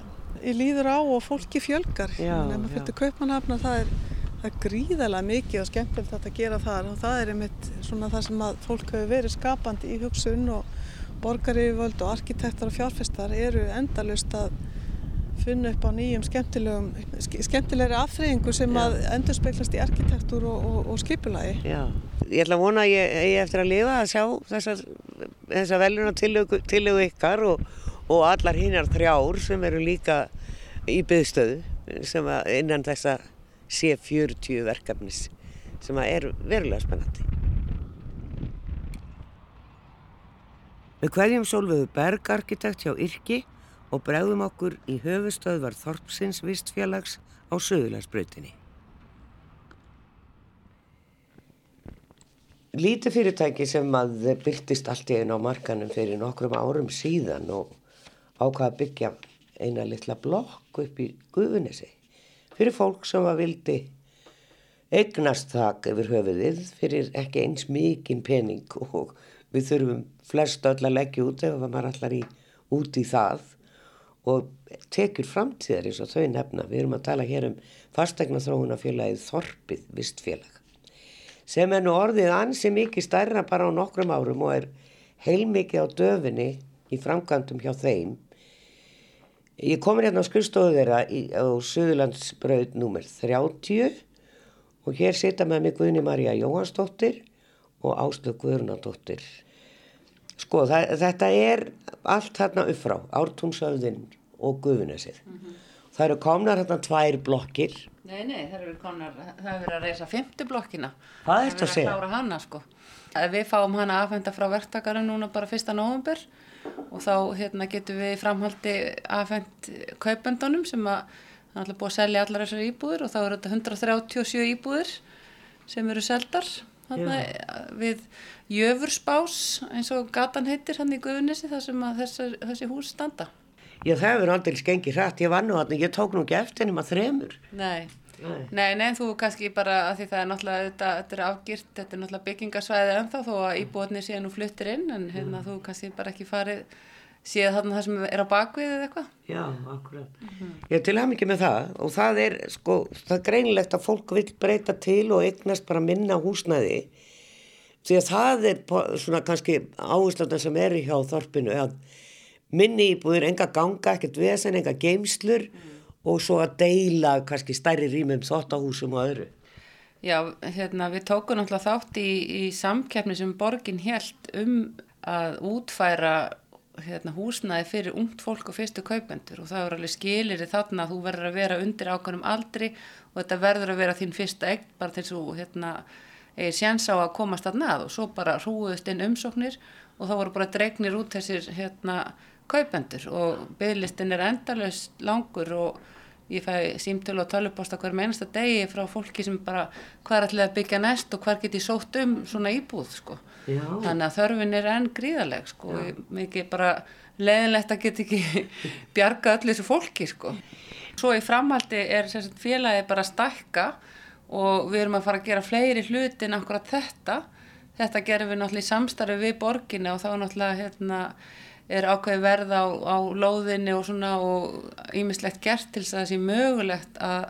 í líður á og fólki fjölgar.
Já,
Ef maður fyrir kaupmannhafna það er, það er gríðarlega mikið og skemmtilegt að gera þar og það er einmitt svona það sem að fólk hefur verið skapandi í hugsun og borgaryfirvöld og arkitektar og fjárfestar eru endalust að finna upp á nýjum skemmtilegri afþreyingu sem að endur speglast í arkitektúr og, og, og skipulagi.
já. Ég ætla að vona að ég eigi eftir að lifa að sjá þessar, þessar veljuna tillögu ykkar og, og allar hinnar þrjár sem eru líka í byggðstöðu sem að innan þessa C40 verkefnis sem að er verulega spennandi. Við hverjum Sólvöðu Berg arkitekt hjá Yrki og bregðum okkur í höfustöðvar Þorpsins vistfélags á Suðurlandsbrautinni. Lítið fyrirtæki sem að byrtist allt í einu á markanum fyrir nokkrum árum síðan og ákvaða að byggja eina litla blokk upp í Guðunissi fyrir fólk sem að vildi eignast þak yfir höfuðið fyrir ekki eins mikinn pening og við þurfum flest öll að leggja út ef maður allar í, út í það og tekjur framtíðar eins og þau nefna. Við erum að tala hér um fastegna þróunafélagið Þorpið vistfélag sem er nú orðið ansi mikið stærra bara á nokkrum árum og er heilmikið á döfinni í framkvæmdum hjá þeim. Ég komur hérna á skrifstofu þeirra í, á Suðurlandsbraut númer 30 og hér sita með mig Guðni Marja Jóhansdóttir og Áslöf Guðrunadóttir. Sko það, þetta er allt hérna upp frá, Ártúnsöfðin og Guðunesið. Það eru komnar hérna tvær blokkir.
Nei, nei, það hefur konar, það hefur verið að reysa fymtu blokkina.
Hvað ertu að
Það
segja?
hefur verið að klára hana, sko. Að Við fáum hana afhenda frá verktakarinn núna bara fyrsta november og þá hérna, getum við framhaldi afhend kaupendunum sem að það er alltaf búið að selja allar þessar íbúður og þá eru þetta 137 íbúður sem eru seldar þarna, við Jöfurspás eins og gatan heitir hann í Guðunissi þar sem að þessar, þessi hús standa.
Já það hefur aldrei skengið hrætt, ég var nú hann, ég tók nú ekki eftir nema þremur.
Nei.
Nei.
Nei, nei, þú kannski bara að því það er náttúrulega, þetta, þetta er afgirt, þetta er náttúrulega byggingarsvæði ennþá þó að íbúðarnir séu nú fluttir inn en hérna þú kannski bara ekki farið, séð þarna það sem er á bakvið eða eitthvað.
Já, akkurat. Ég til ham ekki með það og það er sko, það er greinilegt að fólk vil breyta til og eignast bara minna húsnæði því að það er svona kannski áherslöfna sem eru hjá þorpinu að minni íbúðir, enga ganga, ekkert vesen, enga geimslur og svo að deila kannski stærri rýmum þóttahúsum og öðru.
Já, hérna við tókum náttúrulega þátt í, í samkeppni sem borgin helt um að útfæra hérna, húsnæði fyrir ungt fólk og fyrstu kaupendur og það er alveg skilir þarna að þú verður að vera undir ákveðnum aldri og þetta verður að vera þín fyrsta eign bara til þú hérna, er séns á að komast að nað og svo bara hrúðust inn umsóknir og þá voru bara dregnir út þessir hérna, kaupendur og bygglistin er endalust langur og ég fæ símtölu og tölupósta hver mennsta degi frá fólki sem bara hvað er allir að byggja næst og hver get ég sótt um svona íbúð sko.
Já.
Þannig að þörfin er enn gríðaleg sko. Mikið bara leðinlegt að geta ekki bjarga öllu þessu fólki sko. Svo í framhaldi er sagt, félagi bara að stækka og við erum að fara að gera fleiri hluti en akkurat þetta. Þetta gerum við náttúrulega í samstarfi við borginni og þá náttúrulega hérna, er ákveði verð á, á lóðinni og svona og ýmislegt gert til þess að það sé mögulegt að,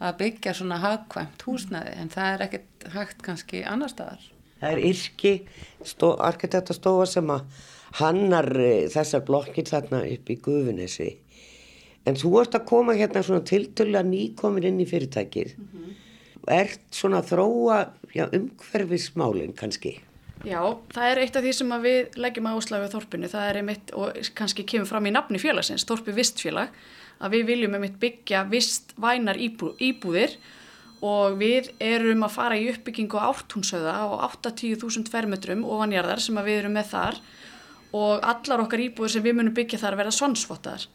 að byggja svona hagkvæmt húsnæði en það er ekkert hægt kannski annar staðar.
Það er Yrki, stó, arkitektastofa sem að hannar eh, þessar blokkir þarna upp í Guðunessi. En þú ert að koma hérna svona tiltölulega nýkomin inn í fyrirtækið. Ert svona að þróa já, umhverfismálinn kannski?
Já, það er eitt af því sem við leggjum áslag við þorpinu, það er einmitt og kannski kemur fram í nafni félagsins, þorpi vistfélag, að við viljum einmitt byggja vistvænar íbú, íbúðir og við erum að fara í uppbyggingu á ártúnsöða á 80.000 fermetrum ofanjarðar sem við erum með þar og allar okkar íbúðir sem við munum byggja þar verða svonsvottaðar.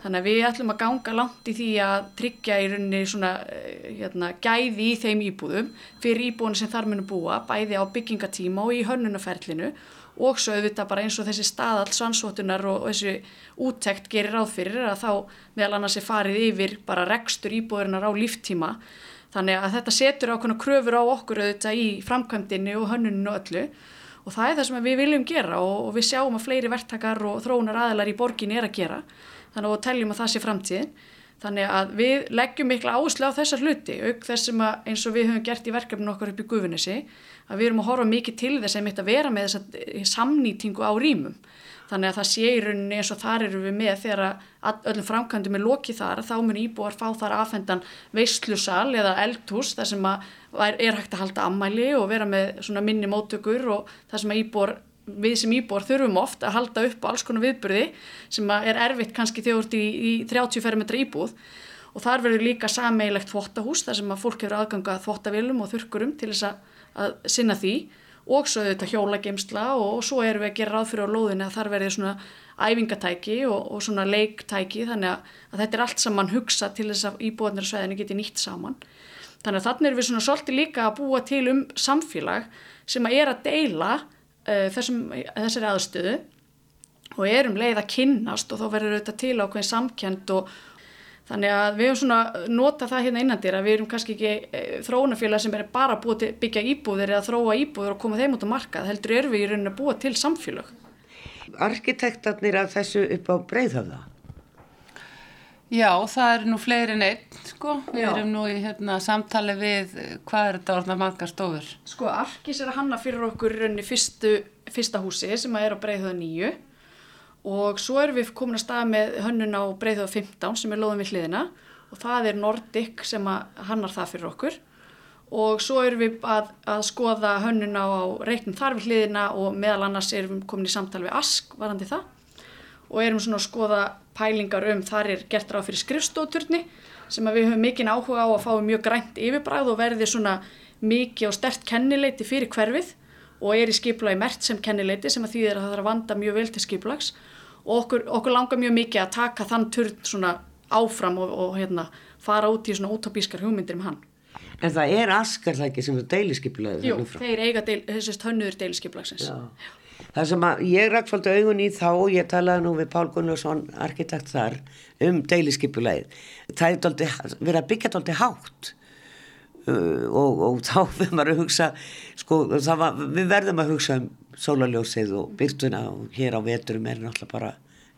Þannig að við ætlum að ganga langt í því að tryggja í rauninni svona eh, hérna, gæði í þeim íbúðum fyrir íbúinu sem þar munum búa, bæði á byggingatíma og í hönnunaferlinu og svo auðvitað bara eins og þessi staðall svansvotunar og, og þessi úttekt gerir ráð fyrir að þá meðal annars er farið yfir bara rekstur íbúðurinnar á líftíma. Þannig að þetta setur ákveðna kröfur á okkur auðvitað í framkvæmdini og hönnuninu og öllu. Og það er það sem við viljum gera og, og við sjáum að fleiri verktakar og þróunar aðlar í borgin er að gera þannig að teljum að það sé framtíðin. Þannig að við leggjum mikla áherslu á þessar hluti auk þessum að eins og við höfum gert í verkefninu okkar upp í gufinnesi að við erum að horfa mikið til þess að mitt að vera með þessa samnýtingu á rýmum. Þannig að það sé í rauninni eins og þar eru við með þegar öllum framkvæmdum er lokið þar þá mun íbúar fá þar aðfendan veistlusal eða eldhús þar sem er hægt að halda ammæli og vera með minni móttökur og þar sem íbúar við sem íbúar þurfum oft að halda upp á alls konar viðbyrði sem er erfitt kannski þegar þú ert í, í 30 fermetra íbúð. Og þar verður líka sameilegt þvóttahús þar sem að fólk hefur aðganga þvóttavilum og þurkurum til þess að, að sinna því. Og svo þetta hjólageimsla og, og svo erum við að gera ráð fyrir á lóðinu að þar verður svona æfingatæki og, og svona leiktæki þannig að, að þetta er allt saman hugsa til þess að íbúðanir og sveðinu geti nýtt saman. Þannig að þannig erum við svona svolítið líka að búa til um samfélag sem að er að deila þessum, þessari aðstöðu og erum leið að kynnast og þá verður þetta til ákveðin samkjönd og þannig að við höfum svona nota það hérna innandir að við erum kannski ekki e, þróunafélag sem er bara til byggja íbúðir eða þróa íbúðir og koma þeim út á markað heldur er við í rauninu að búa til samfélag
Arkitektarnir að þessu upp á breyðhafða
Já, það er nú fleiri en einn, sko. Við erum nú í hérna, samtali við hvað er þetta orðna margar stofur.
Sko, Arkis er að hanna fyrir okkur raunni fyrstu, fyrsta húsi sem er á Breiðhjóða 9 og svo erum við komin að staða með hönnun á Breiðhjóða 15 sem er loðum við hliðina. Og það er Nordic sem hannar það fyrir okkur. Og svo erum við að, að skoða hönnun á reiknum þar við hliðina og meðal annars erum við komin í samtali við Ask varandi það. Og erum svona að skoða pælingar um þar er gert ráð fyrir skrifstóturni sem við höfum mikinn áhuga á að fá mjög grænt yfirbræð og verði svona mikið og stert kennileiti fyrir hverfið og er í skiplagi mert sem kennileiti sem að því að það þarf að vanda mjög vel til skiplags og okkur, okkur langar mjög mikið að taka þann turn svona áfram og, og hérna, fara út í svona utopískar hugmyndir um hann.
En það er askarlæki sem er deiliskyplaðið?
Jú, þeir eiga deil, þessist hönnuður deiliskyplagsins. Já.
Það sem að ég fólktu augun í þá og ég talaði nú við Pál Gunnarsson, arkitekt þar, um deiliskypulegið. Það er doldi, verið að byggja doldi hátt uh, og, og þá við maður að hugsa, sko, var, við verðum að hugsa um sólaljósið og byrtuna og hér á veturum er náttúrulega bara,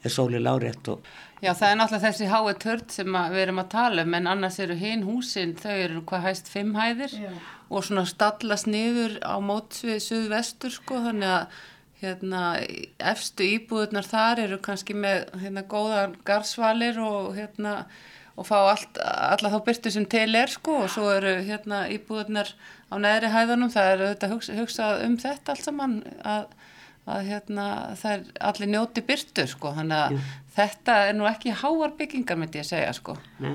er sóli lárétt og...
Já, það er náttúrulega þessi hái tört sem við erum að tala um, en annars eru hinn húsin, þau eru hvað hæst fimm hæðir Já. og svona stallast niður á mótsvið suðvestur, sko, þannig að hérna, efstu íbúðunar þar eru kannski með hérna, góðan garsvalir og, hérna, og fá allt, alla þá byrtu sem til er sko og svo eru hérna, íbúðunar á neðri hæðunum, það eru þetta hugsa, hugsað um þetta allt saman að, að hérna, það er allir njóti byrtu sko, þannig að mm. þetta er nú ekki háar byggingar myndi ég segja sko.
Nei.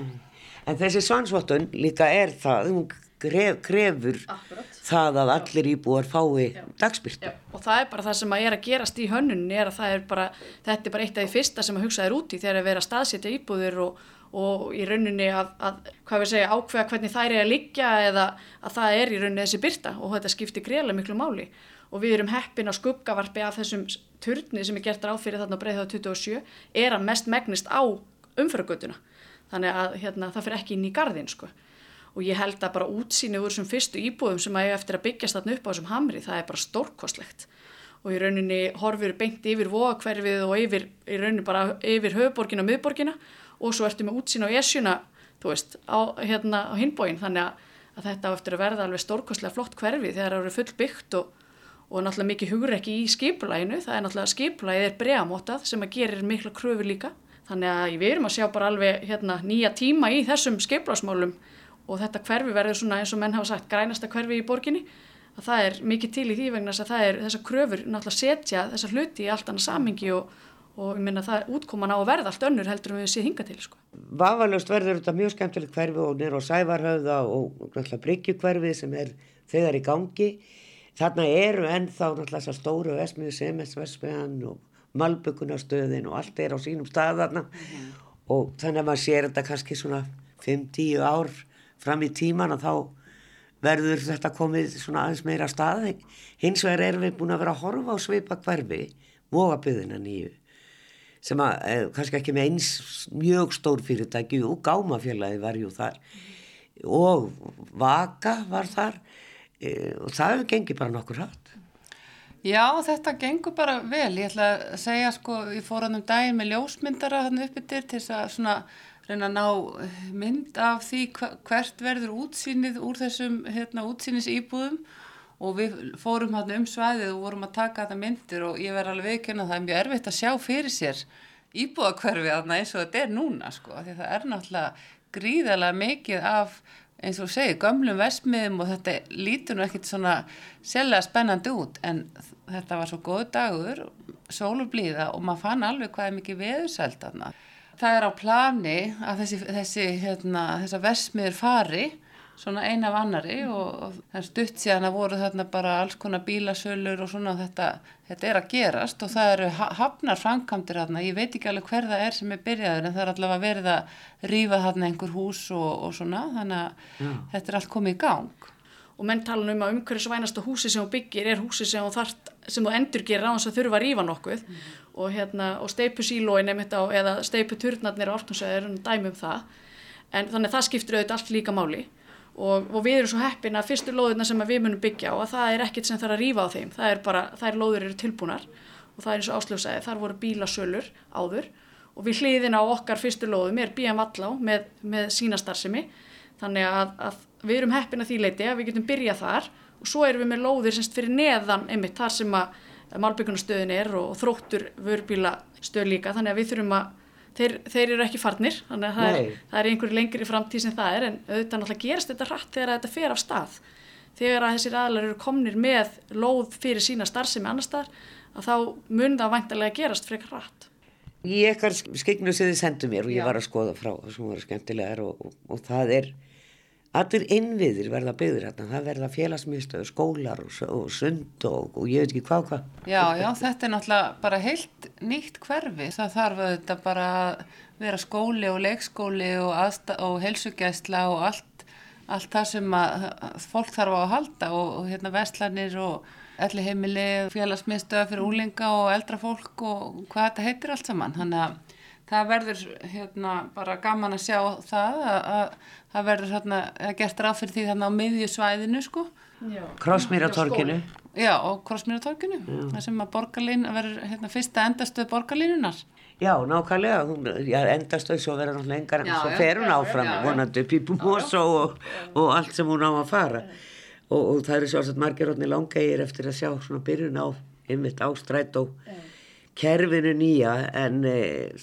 En þessi svansvottun líka er það, hún gref, grefur Akkurat. það að allir íbúar fái dagspyrtu.
Og það er bara það sem að er að gerast í hönnunin er að það er bara, þetta er bara eitt af því fyrsta sem að hugsa er úti þegar að vera að staðsetja íbúður og, og í rauninni að, að, hvað við segja, ákveða hvernig þær er að liggja eða að það er í rauninni þessi byrta og þetta skiptir greiðlega miklu máli og við erum heppin á skuggavarpi af þessum turni sem er gert ráð fyrir þarna breyðað 27 er að mest megnist á umfyragötuna þannig að hérna, það fyrir ekki inn í gardin sko og ég held að bara útsýni úr þessum fyrstu íbúðum sem að ég eftir að byggjast þarna upp á þessum hamri, það er bara stórkostlegt. Og í rauninni horfur beint yfir vóakverfið og yfir, í rauninni bara yfir höfuborgina og miðborgina. Og svo ertu með útsýni á esjuna, þú veist, á, hérna, á hinbóin þannig að, að þetta eftir að verða alveg stórkostlega flott hverfið þegar það eru full byggt og, og náttúrulega mikið hugreiki í skipulæginu, það er náttúrulega skipulægið er bregamótað sem að gerir mikla kröfur líka. Þannig að við erum að sjá bara alveg hérna, nýja tíma í þessum skipulægsmálum og þetta hverfi verður svona eins og menn hafa sagt grænasta hverfi í borginni. Að það er mikið til í því vegna að það er þessar kröfur náttúrulega setja þessar hluti í allt annað samingi og, og ég minna það útkoman á að verða allt önnur heldur en við séð hinga til sko.
Vafalust verður þetta mjög skemmtilegt hverfi og nýra á Sævarhauða og náttúrulega Bryggjukverfi sem er þegar í gangi. Þarna eru ennþá náttúrulega þessar stóru vesmiðu, semesvesmiðan og malbökunastöðin og allt er á sínum stað þarna. Mm og þannig að maður sér þetta kannski svona 5-10 ár fram í tíman og þá verður þetta komið svona aðeins meira staði hins vegar erum við búin að vera að horfa á sveipa hverfi vogabyðina nýju sem að eh, kannski ekki með eins mjög stór fyrirtæki og gámafélagi var jú þar. Og vaka var þar eh, og það gengið bara nokkur hatt
Já, þetta gengur bara vel. Ég ætla að segja, sko, ég fór hann um daginn með ljósmyndara hann uppið til þess að svona reyna að ná mynd af því hvert verður útsýnið úr þessum hérna, útsýnis íbúðum og við fórum hann um svæðið og vorum að taka þetta myndir og ég verði alveg veikinn að það er mjög erfitt að sjá fyrir sér íbúðakverfi eins og þetta er núna, sko, því það er náttúrulega gríðarlega mikið af eins og segir, gömlum vesmiðum og þetta lítur nú ekkert svona selga spennandi út en þetta var svo góð dagur, sólublíða og maður fann alveg hvað er mikið veðursælt aðna. Það er á plani að þessi, þessi hérna, þessa vesmiður fari svona eina af annari og, og það er stutt síðan að voru þarna bara alls konar bílasölur og svona þetta, þetta er að gerast og það eru hafnar framkamtir þarna, ég veit ekki alveg hver það er sem er byrjaður en það er allavega verið að rýfa þarna einhver hús og, og svona þannig að Já. þetta er allt komið í gang.
Og menn tala um að umhverjusvænasta húsi sem þú byggir er húsi sem þú, þart, sem þú endur gerir á þess að þurfa að rýfa nokkuð. Mm. og, hérna, og steipusílóin eða steiputurnarnir á ortnarsæðir dæmi um það. En þannig að það skiptir auðvitað allt líka máli. Og, og við erum svo heppin að fyrstu lóðurna sem við munum byggja að það er ekkert sem þarf að rýfa á þeim. Það er bara, þær lóður eru tilbúnar. Og það er eins og áslöfsæði, þar voru bílasölur áður. Og við hliðin á okkar fyrstu lóðum er BM Vallá með, með sína starfsemi. Þannig að, að við erum heppin að því leiti að við getum byrjað þar og svo erum við með lóðir semst fyrir neðan einmitt þar sem að málbyggunastöðin er og þróttur vörbílastöð líka þannig að við þurfum að þeir, þeir eru ekki farnir þannig að það er, það er einhverju lengri framtíð sem það er en auðvitað náttúrulega gerist þetta rætt þegar þetta fer af stað. Þegar að þessir aðlar eru komnir með lóð fyrir sína starfsemi annar stað að þá mun það vantilega gerast frekar rætt
Í ekkar skegnu sem þið sendu mér og ég Já. var að skoða frá og, og, og það er allir innviðir verða byggður hérna, það verða félagsmyndstöður, skólar og, og sund og, og ég veit ekki hvað hvað.
Já, já, þetta er náttúrulega bara heilt nýtt hverfi, það þarf auðvitað bara að vera skóli og leikskóli og, og helsugæsla og allt, allt það sem að, að fólk þarf á að halda og hérna vestlanir og elli heimili, félagsmyndstöða fyrir úlinga og eldra fólk og hvað þetta heitir allt saman, þannig að það verður hérna bara gaman að sjá það að, að það verður hérna gert ráð fyrir því þarna á miðjusvæðinu sko.
Krossmýratorkinu
Já og Krossmýratorkinu það sem að borgarlín verður hérna fyrsta endastöð borgarlínunar
Já nákvæmlega endastöð svo verður hún lengar en svo fer hún áfram vonandi upp í Búmósó og, og allt sem hún á að fara. Og, og það eru sjálfsagt margir rótni langegir eftir að sjá svona byrjun á ymmit ástrætt og kerfinu nýja en e,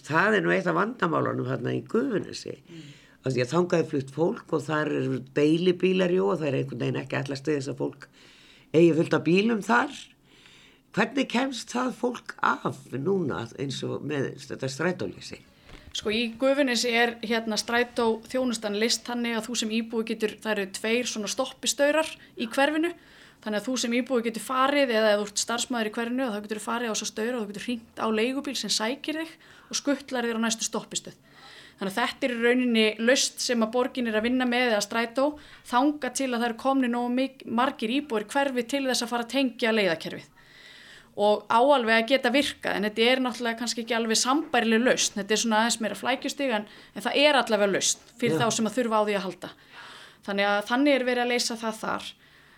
það er nú eitt af vandamálunum hérna í Guðunissi mm. því að þangaði flutt fólk og þar eru beilibílar og það er einhvern veginn ekki allast þess að fólk eigi fullt af bílum þar hvernig kemst það fólk af núna eins og með þetta strætólísi?
Sko í Guðunissi er hérna strætó þjónustan list hannig að þú sem íbúi getur, það eru tveir svona stoppistöyrar í hverfinu Þannig að þú sem íbúi getur farið eða ef þú ert starfsmæður í hverjunu þá getur þú farið á að störa og þú getur hringt á leigubíl sem sækir þig og skuttlar þér á næstu stoppistöð. Þannig að þetta er rauninni löst sem að borgin er að vinna með eða strætó þanga til að það eru komni nógu margir íbúir hverfi til þess að fara að tengja leiðakerfið. Og áalveg að geta virkað en þetta er náttúrulega kannski ekki alveg sambærileg löst. Þetta er svona aðeins meira flækjustig en, en það er allavega löst fyrir Já. þá sem að þurfa á því að halda. Þannig að þannig er verið að leysa það þar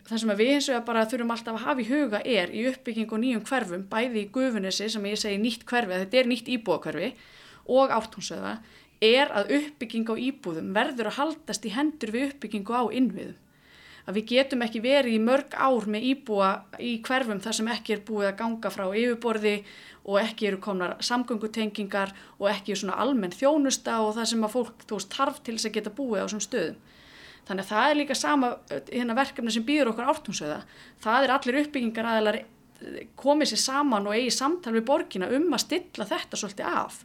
það sem við eins og bara þurfum alltaf að hafa í huga er í uppbygging og nýjum hverfum, bæði í gufunissi sem ég segi nýtt hverfi, þetta er nýtt íbúakverfi og ártónsöða, er að uppbygging á íbúðum verður að haldast í hendur við uppbyggingu á innviðum. Að við getum ekki verið í mörg ár með íbúa í hverfum þar sem ekki er búið að ganga frá yfirborði og ekki eru komnar samgöngutengingar og ekki er svona almenn þjónusta og það sem að fólk veist tarf til þess að geta búið á þessum stöðum. Þannig að það er líka sama hérna, verkefni sem býður okkur ártúnsöða. Það er allir uppbyggingar aðeinar komið sér saman og eigi samtal við borgina um að stilla þetta svolítið af.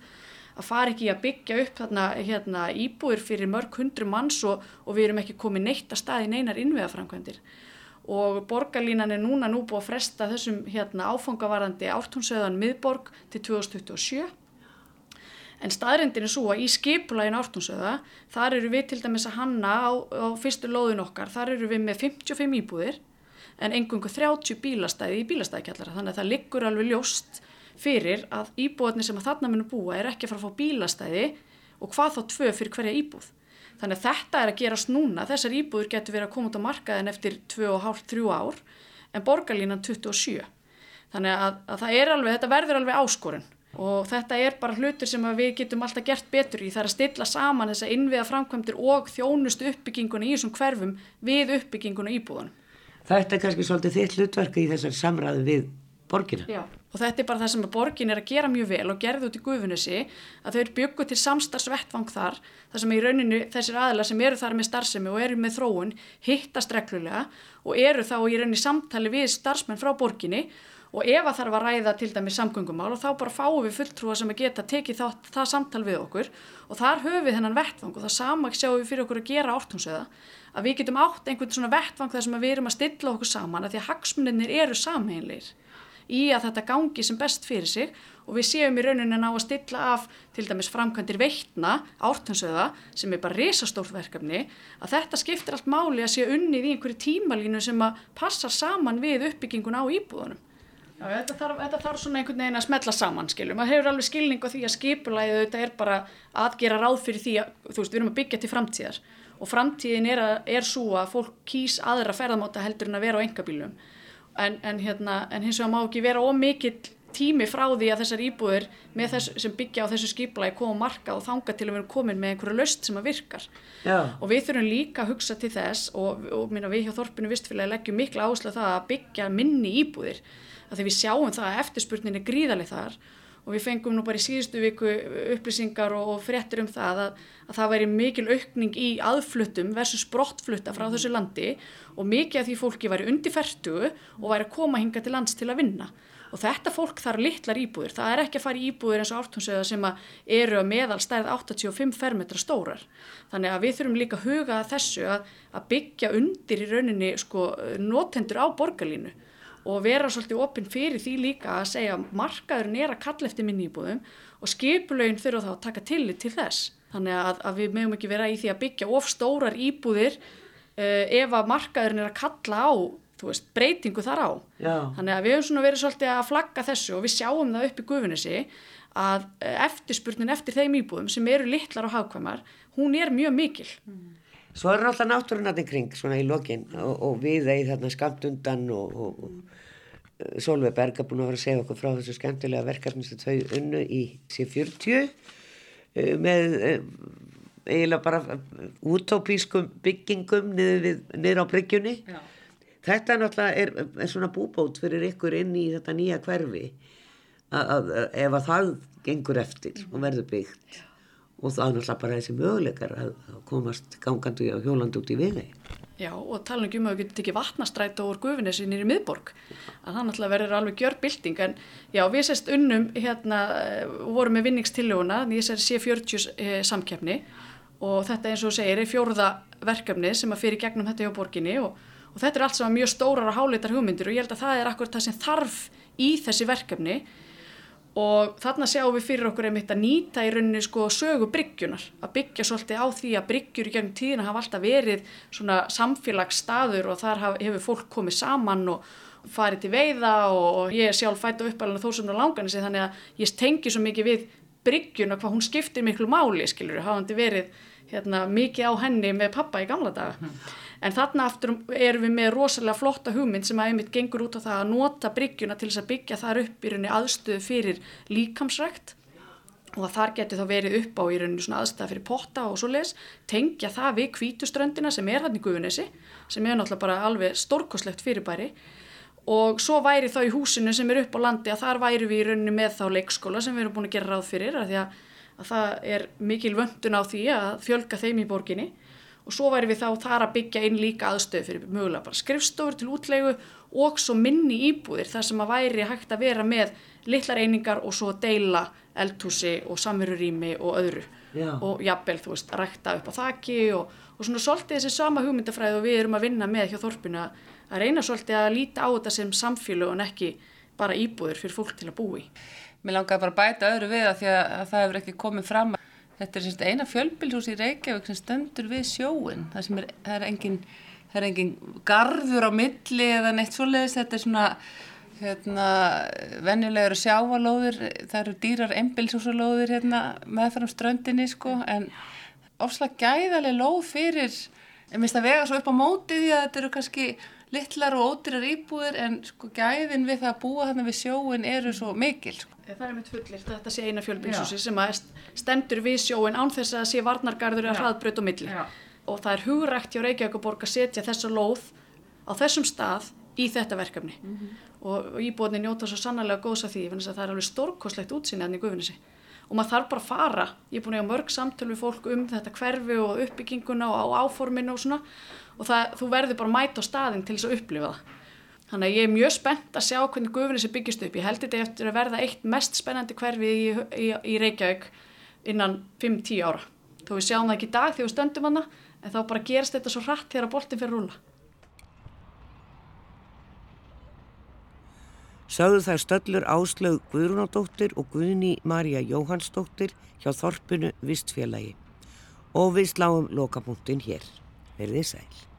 Að fara ekki að byggja upp þarna, hérna, íbúir fyrir mörg hundru manns og, og við erum ekki komið neitt að staði neinar innviðafrankvendir. Og borgarlínan er núna nú búið að fresta þessum hérna, áfangavarandi ártúnsöðan miðborg til 2027 En staðrindin er svo að í skipulægin ártúnsöða, þar eru við til dæmis að hanna á, á fyrstu lóðun okkar, þar eru við með 55 íbúðir en engungu 30 bílastæði í bílastæðikjallara. Þannig að það liggur alveg ljóst fyrir að íbúðarnir sem að þarna munum búa er ekki að fara að fá bílastæði og hvað þá tvö fyrir hverja íbúð. Þannig að þetta er að gerast núna, þessar íbúður getur verið að koma út á markaðin eftir 2,5-3 ár en borgarlínan 27. Þannig að, að það er alveg, þetta verður alveg áskorun og þetta er bara hlutur sem við getum alltaf gert betur í það er að stilla saman þessa innviða framkvæmdir og þjónustu uppbygginguna í þessum hverfum við uppbygginguna íbúðunum.
Þetta er kannski svolítið þitt hlutverki í þessar samræðu við borgina.
Já, og þetta er bara það sem að borgin er að gera mjög vel og gerði út í gufunissi að þau eru bygguð til samstagsvettvang þar þar sem í rauninu þessir aðlar sem eru þar með starfsemi og eru með þróun hittast reglulega og eru þá í rauninu samtali við starfsmenn frá borginni og ef að þarf að ræða til dæmi samgöngumál og þá bara fáum við fulltrúa sem að geta tekið það, það samtal við okkur. Og þar höfum við þennan vettvang og það sama sjáum við fyrir okkur að gera ártúnsöða að við getum átt einhvern svona vettvang þar sem við erum að stilla okkur saman að því að hagsmunninir eru samheinleir í að þetta gangi sem best fyrir sig. Og við séum í rauninni ná að stilla af til dæmis framkvæmdir veitna ártúnsöða sem er bara risastórt verkefni að þetta skiptir allt máli að sé unnið í einhverju tímalínu sem að passa saman við uppbyggingun á íbúðunum Já, þetta þarf, þetta þarf svona einhvern veginn að smetla saman, skiljum. Það hefur alveg skilning á því að skipulæðið þetta er bara að gera ráð fyrir því að, þú veist, við erum að byggja til framtíðar og framtíðin er, að, er svo að fólk kýs aðra ferðamáta heldur en að vera á engabílum. En, en, hérna, en hins vegar má ekki vera ómikill tími frá því að þessar íbúður þess, sem byggja á þessu skipulæði koma marka og þanga til að vera komin með einhverju löst sem að virkar. Já. Og við þurfum líka að hugsa til þess og, og minna, við hjá Þorpinu Vistfélagi leggjum mikla áslað það að byggja minni íbúðir að því við sjáum það að eftirspurnin er gríðalið þar og við fengum nú bara í síðustu viku upplýsingar og, og fréttir um það að, að það væri mikil aukning í aðfluttum versus brottflutta frá þessu landi og mikið af því fólki væri undir færtu og væri að koma hinga til lands til að vinna. Og þetta fólk þarf litlar íbúðir, það er ekki að fara í íbúðir eins og ártúnsöða sem eru að meðal stærð 85 fermetra stórar. Þannig að við þurfum líka að huga þessu að, að byggja undir í rauninni sko, notendur á borgarlínu og vera svolítið opinn fyrir því líka að segja markaðurinn er að kalla eftir minni íbúðum og skipulögin þurfa þá að taka tillit til þess. Þannig að, að við mögum ekki vera í því að byggja of stórar íbúðir uh, ef að markaðurinn er að kalla á veist, breytingu þar á. Já. Þannig að við höfum svona verið svolítið að flagga þessu og við sjáum það upp í gufinnesi að eh, eftirspurnin eftir þeim íbúðum sem eru litlar og hafkvæmar, hún er mjög mikil. Mm.
Svo er alltaf náttúrunatinn kring svona í lokin og, og við þeir þarna skamt undan og, og, og Solveig Berg er búin að vera að segja okkur frá þessu skemmtilega verkefni sem þau unnu í C40 eh, með eh, eiginlega bara útópískum byggingum niður, niður á bryggjunni. Já. Þetta náttúrulega er, er svona búbót fyrir ykkur inn í þetta nýja hverfi að, að ef að það gengur eftir og verður byggt. Já og það er náttúrulega bara þessi möguleikar að komast gangandi og hjólandi út í viði.
Já og tala ekki um að við getum tekið vatnastræta úr gufinessi nýri miðborg. Að það náttúrulega verður alveg gjör bilding en já við sérst unnum hérna vorum með vinningstillöguna því þess að sé 40 eh, samkeppni. Og þetta eins og segir er fjóruða verkefni sem að fyrir gegnum þetta hjá borginni. Og, og þetta er allt saman mjög stórar og háleitar hugmyndir. Og ég held að það er akkurat það sem þarf í þessi verkefni og þarna sjáum við fyrir okkur einmitt að nýta í rauninni sko sögu bryggjunar að byggja svolítið á því að bryggjur í gegnum tíðina hafa alltaf verið svona samfélagsstaður og þar hefur fólk komið saman og farið til veiða og, og ég er sjálf fætt á uppalana þó sem það langan þessi þannig að ég tengi svo mikið við bryggjuna hvað hún skiptir miklu máli skilur, hafandi verið hérna, mikið á henni með pappa í gamla daga En þarna aftur erum við með rosalega flotta hugmynd sem að einmitt gengur út á það að nota bryggjuna til þess að byggja þar upp í rauninni aðstöðu fyrir líkamsrækt. Og að þar getur þá verið upp á í rauninni svona aðstöða fyrir potta og svo les, tengja það við kvítuströndina sem er hann í Guðunissi, sem er náttúrulega bara alveg stórkoslegt fyrirbæri. Og svo væri þá í húsinu sem er upp á landi að þar væri við í rauninni með þá leikskóla sem við erum búin að gera ráð fyrir að, að það er mikil vöndun á því að fjölga þeim í borginni og svo væri við þá þar að byggja inn líka aðstöð fyrir mögulega bara skrifstofur til útlegu og svo minni íbúðir þar sem að væri hægt að vera með litlar einingar og svo deila eldhúsi og samverurými og öðru Já. og jafnvel þú veist að rækta upp á þakki og, og svona svolítið þessi sama hugmyndafræði og við erum að vinna með hjá Þorpinu að reyna svolítið að líta á þetta sem samfélag en ekki bara íbúður fyrir fólk til að búi.
Mér langar bara að bæta öðru við að því að, að það hefur ekki komið fram. Þetta er semst eina fjölbílhús í Reykjavík sem stendur við sjóin. Það, er, það er engin, það er engin garður á milli eða neitt svoleiðis. Þetta er svona hérna, venjulegur sjávalóður. Það eru dýrar einbílshúsalóður hérna, meðfram ströndinni sko. En ofslag gæðaleg lóð fyrir, ég minnst að vega svo upp á móti því að þetta eru kannski litlar og ódýrar íbúðir en sko gæðin við það að búa þarna við sjóin eru svo mikil. Sko.
Það er mitt fullir, þetta sé eina fjölbílshúsi sem að stendur við sjóin án þess að sé varnargarður eða hraðbröð og milli. Já. Og það er hugrækt hjá Reykjavíkuborg að setja þessa lóð á þessum stað í þetta verkefni. Mm -hmm. Og íbúðinni njóta svo sannlega góðs af því, að það er alveg stórkoslegt útsýnið enn í gufinnesi. Og maður þarf bara að fara, ég er búin að hafa mörg samtölu við fólk um þetta hverfi og uppbygginguna og áforminu og svona og það, þú verður bara að mæta á staðin til þess að upplifa það. Þannig að ég er mjög spennt að sjá hvernig gufinni sem byggist upp. Ég held þetta eftir að verða eitt mest spennandi hverfi í, í, í Reykjavík innan 5-10 ára. Þó við sjáum það ekki í dag þegar við stöndum hana, en þá bara gerst þetta svo hratt þegar boltin fyrir rúla.
Sáðu þær stöllur Áslaug Guðrúnadóttir og Guðni Marja Jóhannsdóttir hjá Þorpunu Vistfélagi og við sláum lokapunktin hér. Verðið sæl.